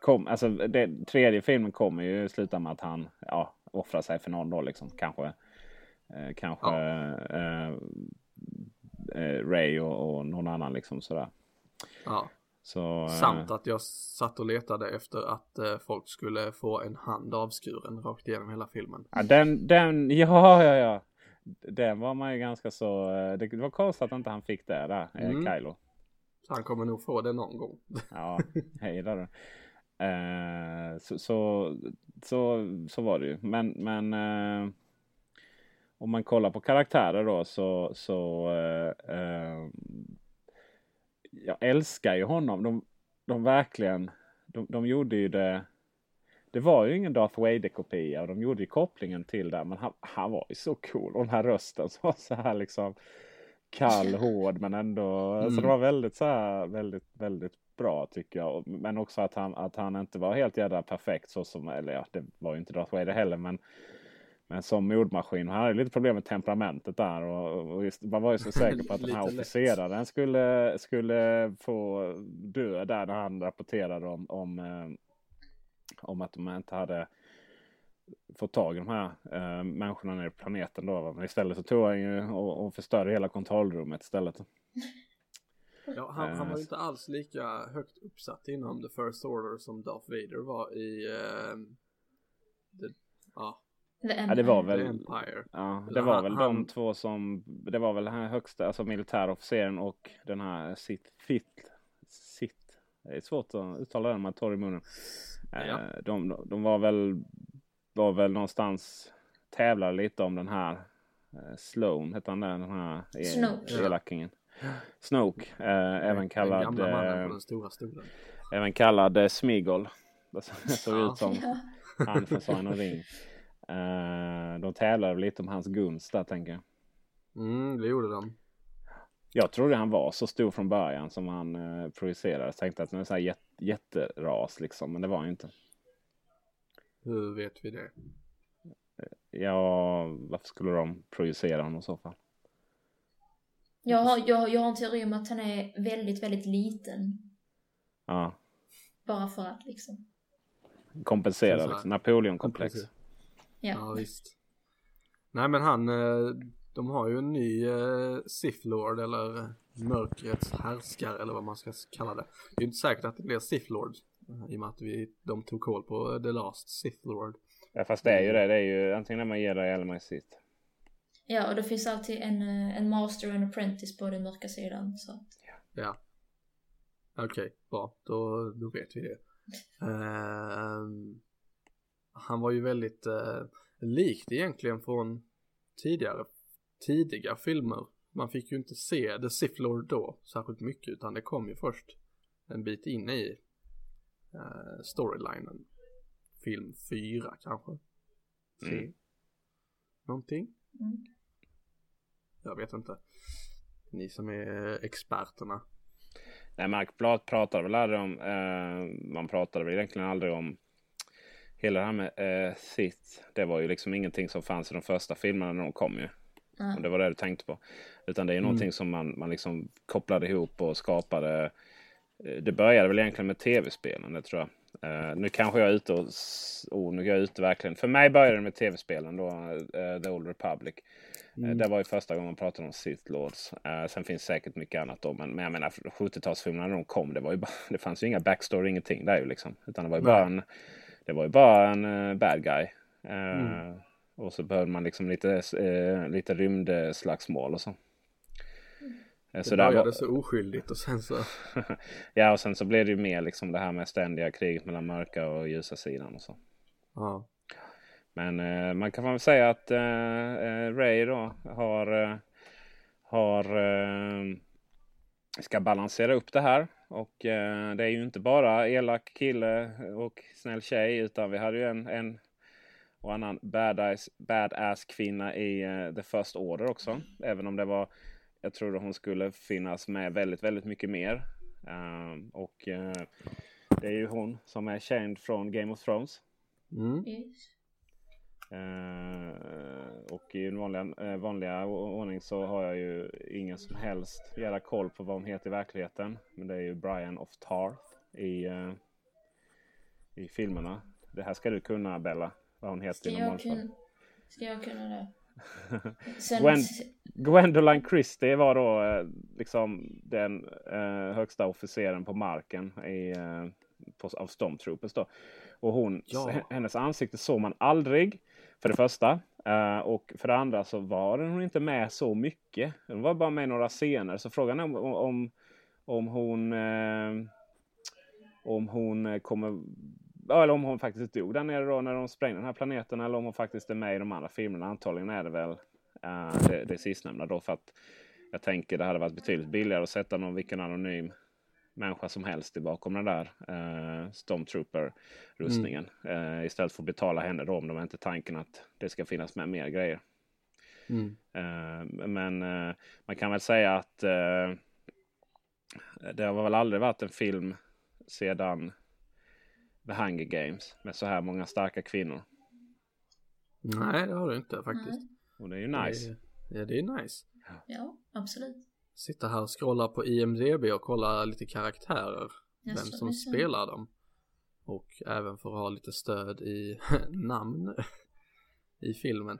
kom, alltså det, tredje filmen kommer ju sluta med att han ja, offrar sig för någon då liksom. Kanske, eh, kanske eh, eh, Ray och, och någon annan liksom sådär. ja Så, eh, samt att jag satt och letade efter att eh, folk skulle få en hand avskuren rakt igenom hela filmen Ja, den, den, ja, ja, ja. Den var man ju ganska så, det var konstigt att inte han fick det där, Mm. Kylo. så han kommer nog få det någon gång Ja, hej då. Eh, så, så, så, så var det ju. Men, men eh, om man kollar på karaktärer då så, så eh, eh, jag älskar ju honom. De, de verkligen, de, de gjorde ju det. Det var ju ingen Darth Vader-kopia och de gjorde ju kopplingen till det. Men han, han var ju så cool. Och den här rösten som var så här liksom kall, hård men ändå. Så det var väldigt så här väldigt, väldigt bra tycker jag. Men också att han, att han inte var helt jädra perfekt så som, eller ja, det var ju inte Darth Vader heller men men som mordmaskin. Han hade lite problem med temperamentet där och, och man var ju så säker på att den här lätt. officeraren skulle, skulle få dö där när han rapporterade om, om, eh, om att de inte hade få tag i de här eh, människorna nere på planeten då. Men istället så tog han ju och, och förstörde hela kontrollrummet istället. Ja, han, han var ju Eh, inte alls lika högt uppsatt inom The First Order som Darth Vader var i eh, the, ja, The Ja, det var Empire. väl, The Empire. ja, Eller det var han- väl han- de två som, det var väl den här högsta, alltså militärofficeren och den här Sith, Fit, Sith. Det är svårt att uttala det när man tar i munnen. Eh, Ja. De, de var väl, var väl någonstans, tävlade lite om den här eh, Sloan, hette han där, den här Snoke. elakingen. Snoke, eh, även Den kallad, gamla mannen eh, på den stora stolen. även kallad eh, Smigol. Det såg ut som han från Sagan om ring. Eh, de tävlade lite om hans gunst där tänker jag. Mm, det gjorde de. Jag trodde han var så stor från början som han eh, projicerade. Jag tänkte att han är så här jät jätteras liksom, men det var han ju inte. Hur vet vi det? Ja, varför skulle de projicera honom i så fall? Jag har, jag, jag har en teori om att han är väldigt, väldigt liten. Ja, Bara för att liksom. kompensera liksom. Napoleonkomplex. Ja. Ja, visst. Nej, men han, eh, de har ju en ny eh, Sith Lord eller mörkrets härskare eller vad man ska kalla det. Det är inte säkert att det blir Sith Lord eh, i och med att vi, de tog koll på The Last Sith Lord. Ja, fast det är ju det. Det är ju antingen när man ger det eller man sitt. Ja, och det finns alltid en, eh, en master och en apprentice på den mörka sidan. Så. att- Ja. Okej, bra. Då, då vet vi det. Ehm, han var ju väldigt uh, likt egentligen från tidigare, tidiga filmer. Man fick ju inte se The Sith Lord då särskilt mycket utan det kom ju först en bit in i uh, storylinen. Film 4 kanske? Tre? Mm. Någonting? Mm. Jag vet inte. Ni som är experterna. Nej, Mark Blad pratade väl aldrig om, eh, man pratade väl egentligen aldrig om hela det här med eh, Sith. Det var ju liksom ingenting som fanns i de första filmerna när de kom ju. Ja. Om det var det du tänkte på. Utan det är ju någonting som man, man liksom kopplade ihop och skapade. Eh, Det började väl egentligen med tv-spelen, det tror jag. Eh, nu kanske jag är ute och... Oh, nu är jag ute verkligen. För mig började det med tv-spelen då, eh, The Old Republic. Eh, Det var ju första gången man pratade om Sith Lords. Sen finns säkert mycket annat då. Men, men jag menar 70-talsfilmerna när de kom. Det, var ju bara, det fanns ju inga backstory, ingenting där ju liksom. Utan det var ju bara en, det var ju bara en bad guy. Eh, Och så behövde man liksom lite, lite rymdslagsmål och så. Eh, Det så där började var, så oskyldigt och sen så ja, och sen så blev det ju mer liksom det här med ständiga kriget mellan mörka och ljusa sidan och så. Ja. Men eh, man kan väl säga att eh, eh, Ray då har, eh, har ska balansera upp det här. Och eh, det är ju inte bara elak kille och snäll tjej utan vi hade ju en, en och annan badass, badass kvinna i eh, The First Order också. Även om det var, jag trodde hon skulle finnas med väldigt, väldigt mycket mer. Ehm, och eh, det är ju hon som är känd från Game of Thrones. Mm. Yes. Eh, och i den vanliga, eh, vanliga ordning så har jag ju ingen som helst jävla koll på vad hon heter i verkligheten. Men det är ju Brian of Tarth i, eh, i filmerna. Det här ska du kunna Bella. Vad hon heter Ska i jag, normalfall. kunna, ska jag kunna det? Sen, Gwen, Gwendoline Christie var då eh, liksom den eh, högsta officeren på marken i, eh, på, av Stormtroopers. Då. Och hon, Ja. hennes ansikte såg man aldrig. För det första. Eh, och för det andra så var hon inte med så mycket. Hon var bara med i några scener. Så frågan är om, om, om hon eh, om hon eh, kommer eller om hon faktiskt dog där nere då när de sprängde den här planeten eller om hon faktiskt är med i de andra filmerna. Antagligen är det väl eh, det, det sistnämnda då för att jag tänker det hade varit betydligt billigare att sätta någon vilken anonym människa som helst bakom den där eh, Stormtrooper-rustningen. Eh, istället för att betala henne då om de inte tanken att det ska finnas med mer grejer. Mm. Eh, men eh, man kan väl säga att eh, det har väl aldrig varit en film sedan The Hunger Games med så här många starka kvinnor. Nej, det har du inte faktiskt. Och det är ju nice. Det, ja, det är nice. Ja, absolut. Sitta här och scrolla på IMDB och kolla lite karaktärer. Jaså, vem som spelar dem. Och även för att ha lite stöd i namn i filmen.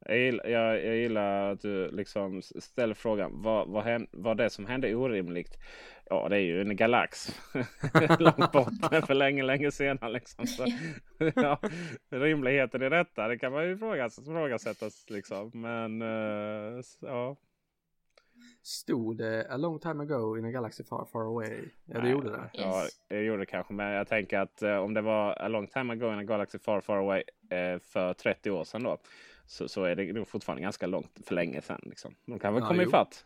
Jag gillar, jag, jag gillar att du liksom ställer frågan vad, vad, hän, vad det som hände orimligt? Ja, det är ju en galax långt bort för länge, länge sedan. Liksom. Så, ja, rimligheten i detta, det kan man ju ifrågasättas. Liksom. Men uh, ja. Stod det a long time ago in a galaxy far far away? Ja, det Nej, gjorde det. Ja, det gjorde det kanske. Men jag tänker att eh, om det var a long time ago in a galaxy far far away eh, för 30 år sedan då. Så, så är det nog fortfarande ganska långt för länge sedan. Liksom. De kan väl Ja, komma jo. ifatt.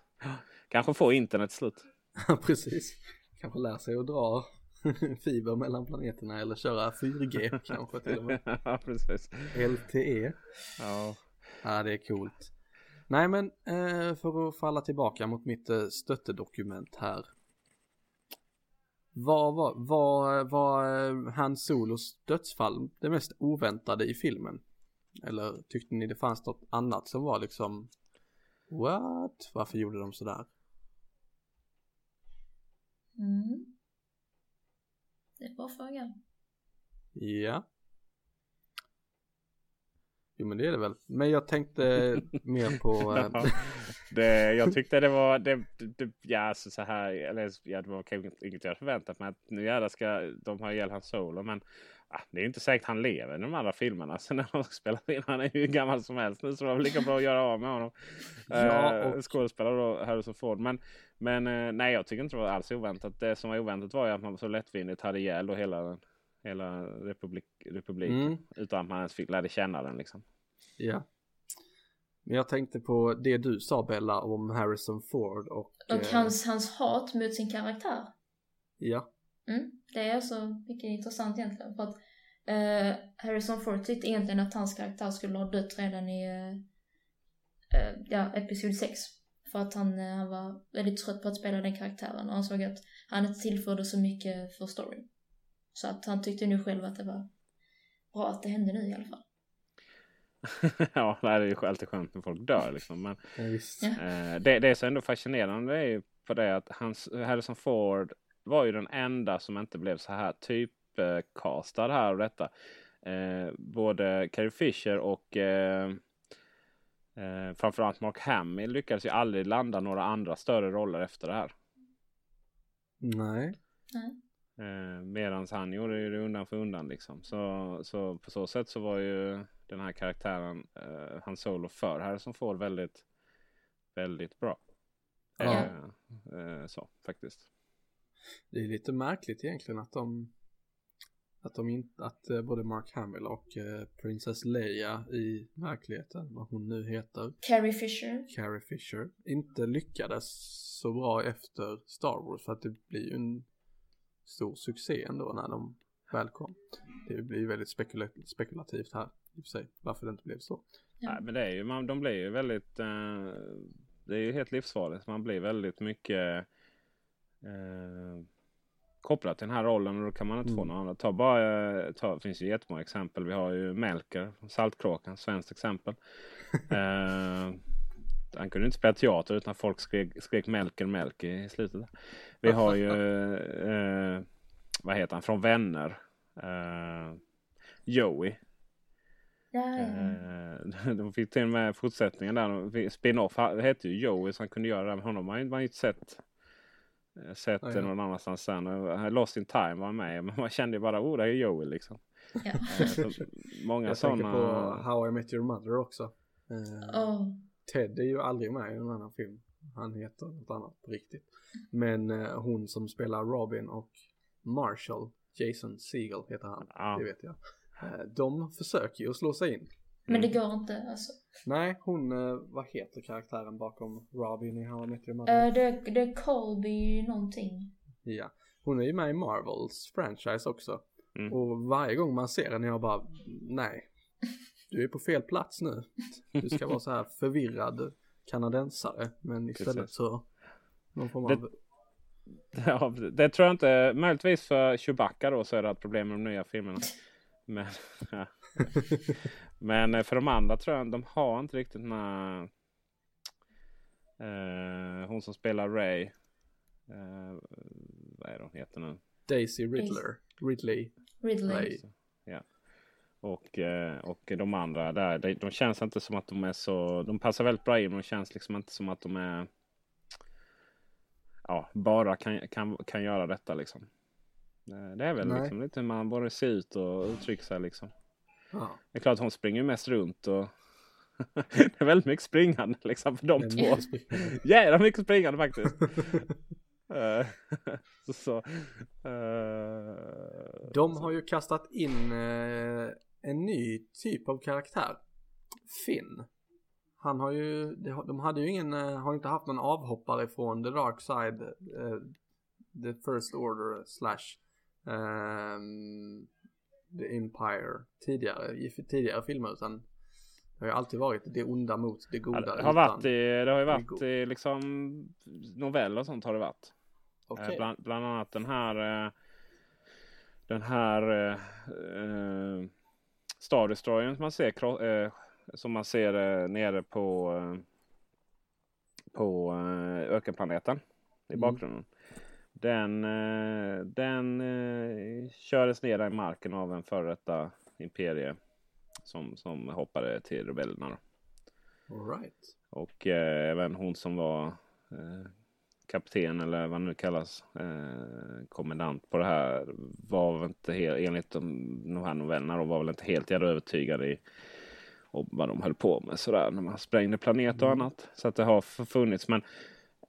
Kanske få internet slut. Ja, precis. Kanske lär sig att dra fiber mellan planeterna eller köra 4G kanske till och med. ja, precis. LTE. Ja. Ja, det är coolt. Nej, men eh, för att falla tillbaka mot mitt eh, stöttedokument här. Vad var, var, var eh, Hans Solos dödsfall det mest oväntade i filmen? Eller tyckte ni det fanns något annat som var liksom What? Varför gjorde de sådär? Mm. Det är bra fråga. Ja. Jo men det är det väl. Men jag tänkte mer på... eh, Ja, det, jag tyckte det var, det, det, ja alltså så här, eller ja, det var kanske inget jag förväntat mig. Att nu jävlar ska de ha ihjäl hans solo. Men ah, det är inte säkert han lever i de andra filmerna. Så när de ska spela in, han är ju gammal som helst nu. Så det var väl lika bra att göra av med honom. Ja, Eh, och- Skådespelare då, Harrison Ford. Men, men eh, nej, jag tycker inte det var alls oväntat. Det som var oväntat var ju att man så lättvindigt hade ihjäl då hela, hela republik, republiken. Mm. Utan att man ens fick lärde känna den liksom. Ja. Men jag tänkte på det du sa Bella om Harrison Ford och... Och eh, hans, hans hat mot sin karaktär. Ja. Mm. Det är alltså mycket intressant egentligen. För att eh, Harrison Ford tyckte egentligen att hans karaktär skulle ha dött redan i eh, eh, ja, episod 6. För att han, eh, han var väldigt trött på att spela den karaktären och han såg att han inte tillförde så mycket för storyn. Så att han tyckte nu själv att det var bra att det hände nu i alla fall. ja, det är ju alltid skönt när folk dör liksom. Men Ja, eh, det, det som ändå fascinerande är ju på det att hans, Harrison Ford var ju den enda som inte blev så här typcastad här och detta. Eh, både Carrie Fisher och eh, eh, framförallt Mark Hamill lyckades ju aldrig landa några andra större roller efter det här. Nej. Nej. Eh, Medan han gjorde ju det undan för undan liksom. Så, så på så sätt så var ju den här karaktären, eh, Han Solo för Harrison Ford väldigt, väldigt bra. Ja. Eh, eh, så faktiskt. Det är lite märkligt egentligen att de att de inte, att eh, både Mark Hamill och eh, Princess Leia i verkligheten, vad hon nu heter, Carrie Fisher. Carrie Fisher, inte lyckades så bra efter Star Wars för att det blir ju en stor succé ändå när de väl kom. Det blir ju väldigt spekula- spekulativt här i och för sig, varför det inte blev så. Nej, men det är ju, man, de blir ju väldigt, eh, det är ju helt livsfarligt. Man blir väldigt mycket eh, kopplad till den här rollen och då kan man inte få Mm. någon annan. Ta bara, eh, ta, det finns ju jättemånga exempel. Vi har ju Melker, Saltkråkan, svenskt exempel. eh, han kunde inte spela teater utan folk skrek, skrek Melker, Melker i slutet. Vi har ju, eh, vad heter han, från Vänner. Eh, Joey. Ja, ja. Eh, De fick till och med fortsättningen där. Spin-off hette ju Joey så han kunde göra det. Men honom har ju- man ju inte sett. eh, Sett Ja, ja. någon annanstans sen. Eh, Lost in time var med. Men man kände ju bara oh det är Joey liksom. ja. Eh, så många Jag tänker sådana. på How I Met Your Mother också. Eh, Åh, Ted är ju aldrig med i någon annan film. Han heter något annat på riktigt. Men eh, hon som spelar Robin och Marshall, Jason Segel heter han, Ja. det vet jag. Eh, de försöker ju att slå sig in. Men det går inte alltså. Nej, hon, eh, vad heter karaktären bakom Robin i How I Met Your Mother? Eh, det, det är Colby någonting. Ja, hon är ju med i Marvels franchise också. Mm. Och varje gång man ser henne jag bara, nej, du är på fel plats nu. Du ska vara så här förvirrad kanadensare, men istället Precis. så någon form Det- av Ja, det tror jag inte. Möjligtvis för Chewbacca då så är det ett problem med de nya filmerna. Men, ja. Men för de andra tror jag de har inte riktigt den här. Eh, hon som spelar Ray. Eh, vad är det hon heter nu? Daisy Riddler, Ridley. Ridley. Ray. Och, eh, och de andra där, de, de känns inte som att de är så... De passar väldigt bra in men de känns liksom inte som att de är... Ja, bara kan, kan, kan göra detta liksom. Eh, Det är väl Nej. liksom lite hur man borde se ut och uttrycka sig liksom. Ja. Det är klart hon springer mest runt och det är väldigt mycket springande liksom för de två. Jävla mycket springande faktiskt. Eh, så, eh, De har ju kastat in eh, en ny typ av karaktär. Finn. Han har ju, de hade ju ingen, eh, har inte haft någon avhoppare från the dark side, eh, the first order slash ehm, the empire tidigare, i tidigare filmer utan det har ju alltid varit det onda mot det Ja, goda. det, har varit det har ju varit i liksom noveller och sånt har det varit. Eh, Bland, bland annat den här Den här Star Destroyern som man ser, eh, som man ser eh, nere på eh, på eh, ökenplaneten i Mm. bakgrunden. Den, eh, den eh, kördes ner i marken av en före detta imperie som, som hoppade till rebellerna. All right. Och eh, även hon som var eh, kapten eller vad nu kallas, eh, kommendant på det här var väl inte helt, enligt de, de här novellerna då, var väl inte helt jävla övertygad i om vad de höll på med sådär när man sprängde planet och annat. Så att det har funnits. Men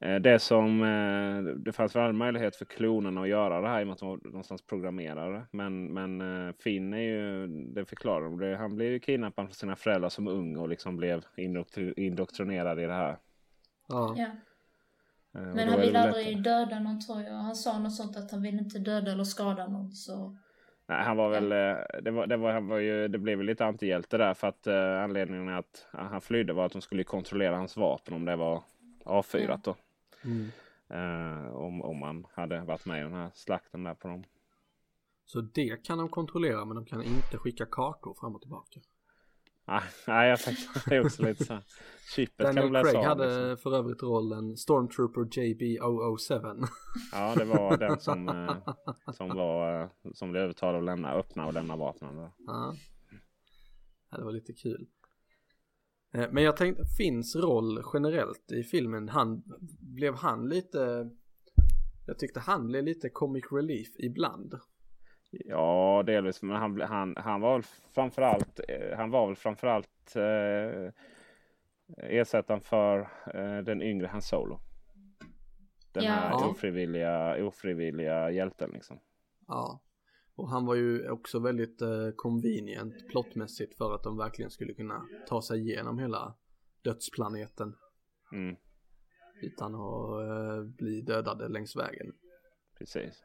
eh, det som eh, det fanns väl möjlighet för klonerna att göra det här i och med att de var någonstans programmerade. Men, men eh, Finn är ju, det förklarar de, det, han blev ju kidnappad från sina föräldrar som ung och liksom blev indoktri- indoktrinerad i det här. Ja. Ja. Eh, Men han vill aldrig lättare. döda någon tror jag. Han sa något sånt att han vill inte döda eller skada någon så. Nej, han var väl, eh, det, var, det, var, han var ju, det blev väl lite antihjälte där för att eh, anledningen att han flydde var att de skulle kontrollera hans vapen om det var avfyrat då. Mm. Eh, om, om man hade varit med i den här slakten där på dem. Så det kan de kontrollera men de kan inte skicka kartor fram och tillbaka. Nej, Nej, jag tänkte också lite så. Chippet kan Daniel läsa Craig av. hade Liksom. för övrigt rollen Stormtrooper JB007. Ja, det var den som, eh, som, var, eh, som blev övertalad att lämna, öppna och lämna vapnen. Ja, det var lite kul. Eh, Men jag tänkte, Finns roll generellt i filmen, han, blev han lite, jag tyckte han blev lite comic relief ibland. Ja, delvis. Men han, han, han var väl framförallt, eh, han var väl framförallt eh, ersättaren för eh, den yngre Han Solo. Den Ja. här ofrivilliga, ofrivilliga hjälten liksom. Ja. Och han var ju också väldigt eh, convenient plottmässigt för att de verkligen skulle kunna ta sig igenom hela dödsplaneten Mm, utan att eh, bli dödade längs vägen. precis.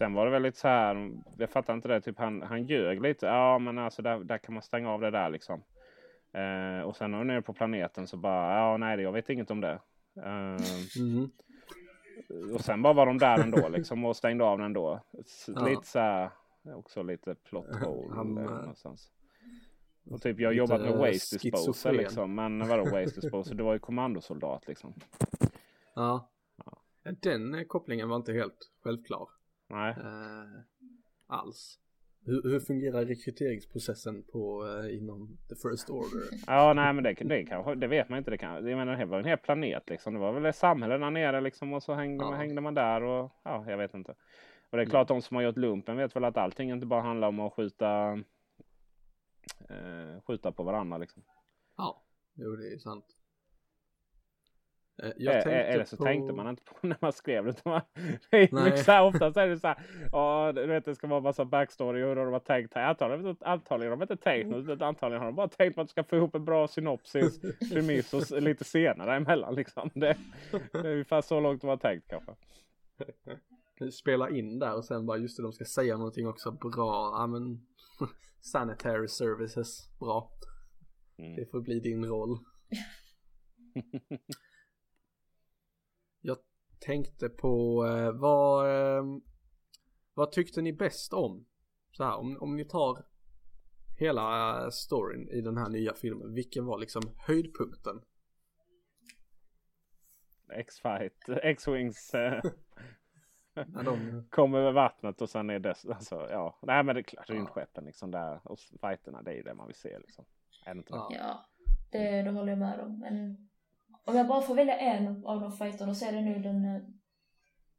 Sen var det väl lite så här, jag fattar inte det, typ han, han ljög lite. Ja men alltså där, där kan man stänga av det där liksom. Eh, och sen när de är på planeten så bara, ja nej jag vet inget om det. Mhm. Och sen bara var de där ändå liksom och stängde av den ändå. S- Ja. Lite så här, också lite plot hole Han, eh, någonstans. Och typ jag har jobbat med waste disposal schizofren. liksom. Men vadå waste disposal? Du var ju kommandosoldat liksom. Ja. Den eh, kopplingen var inte helt självklar. Nej. eh, alls. Hur, hur fungerar rekryteringsprocessen på eh, inom the first order? Ja nej men det, det, kanske, det vet man inte. Det, kan, jag menar, det var en hel planet liksom. Det var väl ett samhälle där nere liksom. Och så hängde, Ja. man, hängde man där och ja, jag vet inte. Och det är klart de som har gjort lumpen vet väl att allting inte bara handlar om att skjuta eh, skjuta på varandra liksom. Ja, jo det är sant. Eh, Eh, Jag tänkte Eller så på... tänkte man inte på när man skrev det. man- så är det så här. Ja, du vet det ska vara massa backstory hur de har tänkt här. Antagligen, antagligen har de inte tänkt något. Antagligen har de bara tänkt på att de ska få ihop en bra synopsis, premiss och lite senare emellan liksom. Det, det är ungefär så långt de har tänkt kanske. spela in där och sen bara just det, de ska säga någonting också bra. Ja men sanitary services, bra. Mm. Det får bli din roll. Tänkte på eh, vad, eh, vad tyckte ni bäst om? Så här, om, om ni tar hela eh, storyn i den här nya filmen, vilken var liksom höjdpunkten? X-Fight, X-Wings. Eh, När de... Kommer över vattnet och sen är det alltså, ja. Nej men det är klart rymdskeppen liksom där och fighterna det är ju det man vill se liksom. Är det inte det? Ja, det, det håller jag med om. Men om jag bara får välja en av de fighterna så är det nu den, eh,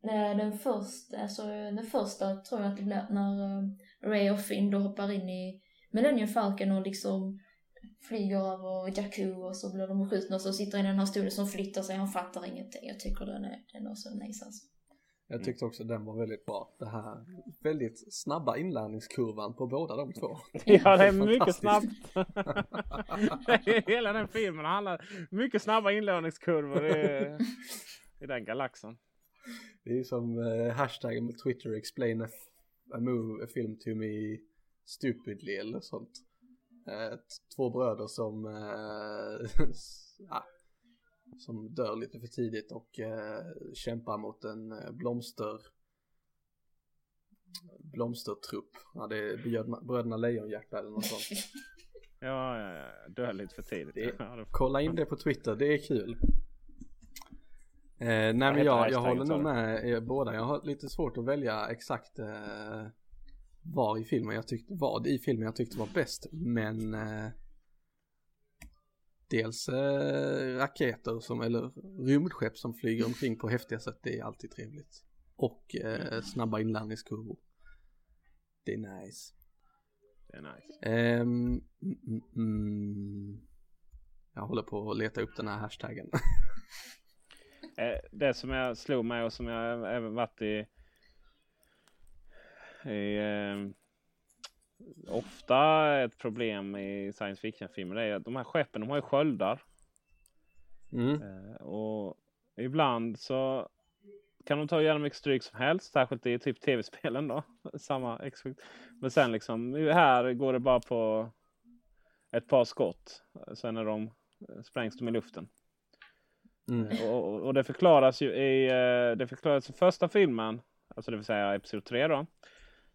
nej, den första, alltså den första tror jag att det blir när eh, Ray och Finn då hoppar in i Millennium Falcon och liksom flyger över Jakku och så blir de skjutna och så sitter han i den här stolen som flyttar sig, han fattar ingenting. Jag tycker den är, den är så nice alltså. Jag tyckte också den var väldigt bra. Det här väldigt snabba inlärningskurvan på båda de två. Ja, det är mycket snabbt. Hela den filmen handlar mycket snabba inlärningskurvor i, i den galaxen. Det är som eh, hashtaggen på Twitter explain a, a, move, a film to me stupidly eller sånt. Eh, två bröder som, eh, som dör lite för tidigt och eh, kämpar mot en eh, blomster blomstertrupp. Ja, det är Bröderna, bröderna Lejonhjärta eller något sånt. Ja, ja, ja. dör lite för tidigt. Det, Ja, kolla in det på Twitter, det är kul. Eh, nej men jag, jag hashtaggen, håller nog med er båda. Jag har lite svårt att välja exakt eh, var i filmen jag tyckte, vad i filmen jag tyckte var bäst. Men eh, dels eh, raketer som, eller rymdskepp som flyger omkring på häftiga sätt, det är alltid trevligt. Och eh, snabba inlandningskurvor. Det är nice. Det är nice. Ehm, mm, mm. Jag håller på att leta upp den här hashtaggen. Eh, Det som jag slog mig och som jag även varit i, i eh, ofta ett problem i science fiction-filmer är att de här skeppen de har ju sköldar. Mm. Eh, och ibland så kan de ta hur mycket stryk som helst. Särskilt i typ tv-spelen då. Samma expect. Men sen liksom här går det bara på ett par skott. Sen är de, sprängs de i luften. Mm. Och, och- och det förklaras ju i, eh, det förklaras i första filmen, alltså det vill säga episod 3 då.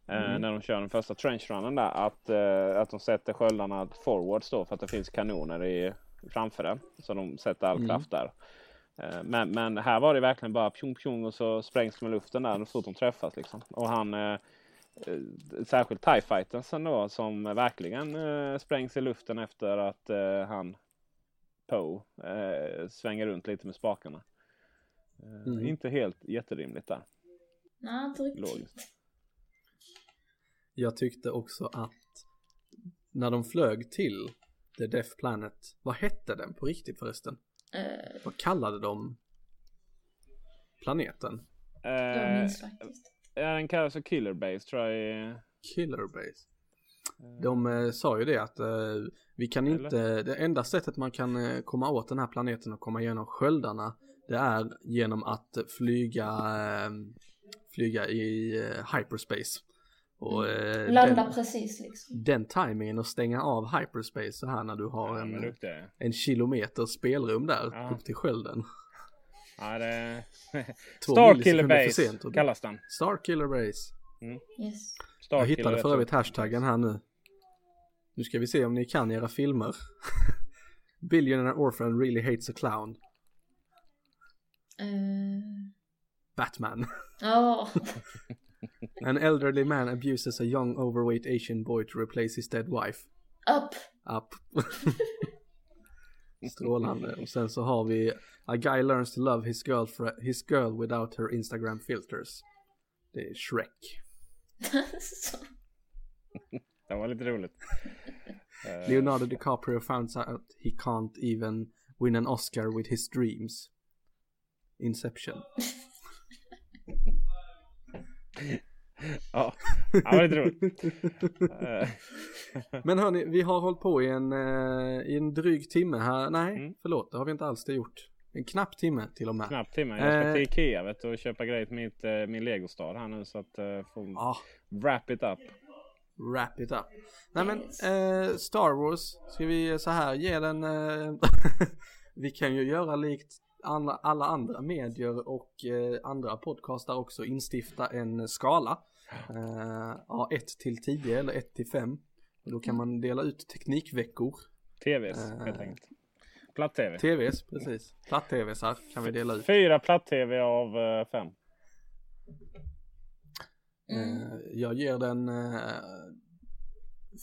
Eh, Mm. När de kör den första trenchrunnen där. Att, eh, att de sätter sköldarna forwards då för att det finns kanoner i, framför det. Så de sätter all Mm. kraft där. Eh, Men, men här var det verkligen bara pjong pjong och så sprängs de i luften där så fort de träffas. Liksom. Och han, särskilt TIE fightersen då som verkligen eh, sprängs i luften efter att eh, han Poe eh, svänger runt lite med spakarna. Mm. Inte helt jätterimligt där. Nej, inte riktigt. Logiskt. Jag tyckte också att när de flög till The Death Planet, vad hette den på riktigt förresten? Eh, Vad kallade de planeten? jag Eh, minns faktiskt. ja, den kallas för Killer Base tror jag. Killer Base. De eh, sa ju det att eh, vi kan Eller? inte, det enda sättet man kan eh, komma åt den här planeten och komma igenom sköldarna det är genom att flyga, flyga i hyperspace. Och, eh, Landa den, precis liksom. den timingen och stänga av hyperspace så här när du har Ja, en, en kilometer spelrum där Ja. upp till skölden. Ja, det... Två Star Killer millisekunder för Base och- kallas den. Starkiller Base. Yes. Star Jag hittade för övrigt hashtaggen här nu. Nu ska vi se om ni kan era filmer. Billionaire Orphan really hates a clown. Eh, Batman. Ja, An elderly man abuses a young overweight Asian boy to replace his dead wife. Up! Up. Strålande. Och sen så har vi A guy learns to love his, girlfriend, his girl without her Instagram filters. Det är Shrek. Så. Det var lite roligt. Leonardo DiCaprio finds out he can't even win an Oscar with his dreams. Inception. Ja, det var lite roligt. Men hörni, vi har hållit på i en, eh, i en dryg timme här. Nej, Mm. förlåt, det har vi inte alls det gjort. En knapp timme till och med. Knappt timme. Jag ska Eh. till Ikea vet du, och köpa grejer till mitt, eh, min legostad här nu så att uh, få Ah, wrap it up. wrap it up. Nej men, eh, Star Wars, ska vi så här ge den, eh, vi kan ju göra likt alla, andra medier och eh, andra podcastar också instifta en skala. Eh, ja, 1 till 10 eller 1 till 5. Och då kan man dela ut teknikveckor. TVs Eh. helt enkelt. Platt-tv. TVs, precis. Platt-tvs här kan vi dela ut. Fyra platt-tv av fem. Mm. Jag ger den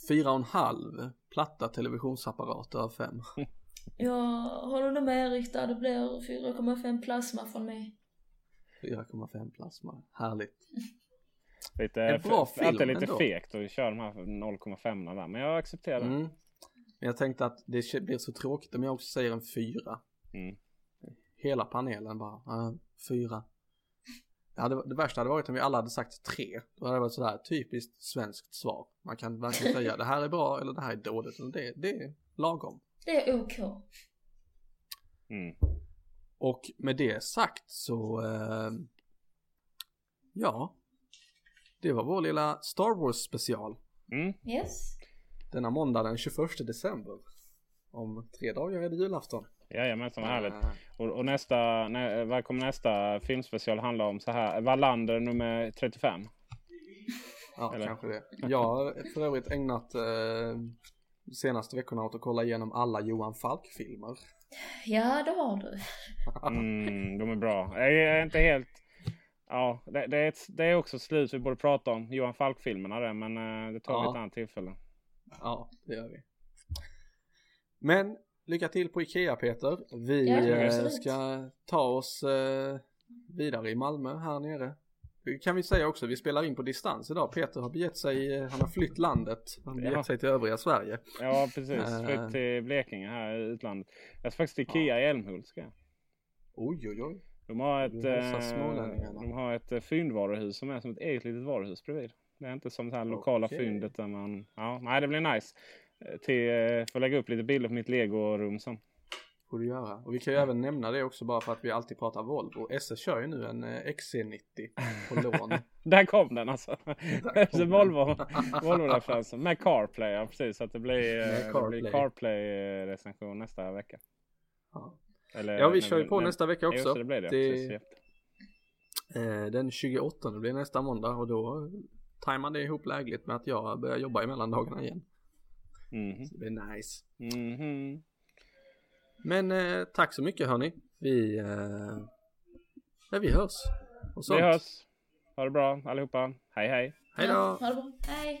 fyra och en halv platta televisionsapparater av fem. Jag håller nog med Erik där, det blir 4,5 plasma från mig. 4,5 plasma, härligt. Lite, En bra f- film alltid lite ändå. fegt att köra de här 0,5 där. Men jag accepterar det. Mm. Men jag tänkte att det blir så tråkigt om jag också säger en fyra. Mm. Hela panelen bara, uh, fyra. Ja, det, det värsta hade varit om vi alla hade sagt tre. Då hade det varit sådär typiskt svenskt svar. Man kan varken säga det här är bra eller det här är dåligt. Det, det är lagom. Det är OK. Mm. Och med det sagt så, eh, ja. Det var vår lilla Star Wars special. Mm. Yes. Denna måndag den 21 december. Om tre dagar är det julafton. Jajamensan, vad härligt. Eh, Och, och nästa, nä, vad kommer nästa filmspecial handla om? Så här, Wallander nummer 35. Ja, Eller? kanske det. Jag har för övrigt ägnat eh, senaste veckorna åt att kolla igenom alla Johan Falk-filmer. Ja, det har du. Mm, de är bra. Jag är inte helt... Ja, det, det, är ett, det är också slut vi borde prata om. Johan Falk-filmerna där, men eh, det tar vi Ja. ett annat tillfälle. Ja, det gör vi. Men lycka till på Ikea Peter. Vi Ja, eh, ska ta oss eh, vidare i Malmö här nere. Kan vi säga också, vi spelar in på distans idag. Peter har begett sig, eh, han har flytt landet. Han har begett Ja. sig till övriga Sverige. Ja, precis. Eh. Flytt till Blekinge här i utlandet. Jag ska faktiskt till Ikea i Älmhult. Ska jag. Oj, oj, oj. De har ett, eh, de har ett fyndvaruhus som är som ett eget litet varuhus bredvid. Det är inte som det här lokala Okej. fyndet där man... Ja, nej, det blir nice. Till, får lägga upp lite bilder på mitt legorum sen. Du göra. Och vi kan ju även nämna det också bara för att vi alltid pratar Volvo. SS kör ju nu en eh, XC90 på lån. Där kom den alltså. Kom. Volvo, Volvo-referensen. Med CarPlay, ja precis. Så att det blir, eh, det CarPlay. blir CarPlay-recension nästa vecka. Ja. Eller, Ja, vi när kör ju på när- nästa vecka också. det, det blir det. Det-. Eh, den 28 blir nästa måndag och då tajmar det ihop lägligt med att jag börjar jobba i mellandagarna igen. Mhm. Så det blir nice. Mhm. Men eh, tack så mycket hörni. Vi, eh, ja, vi hörs. Och sånt. Vi hörs. Ha det bra allihopa. Hej hej. Hej då! Ja, ha det bra. Hej.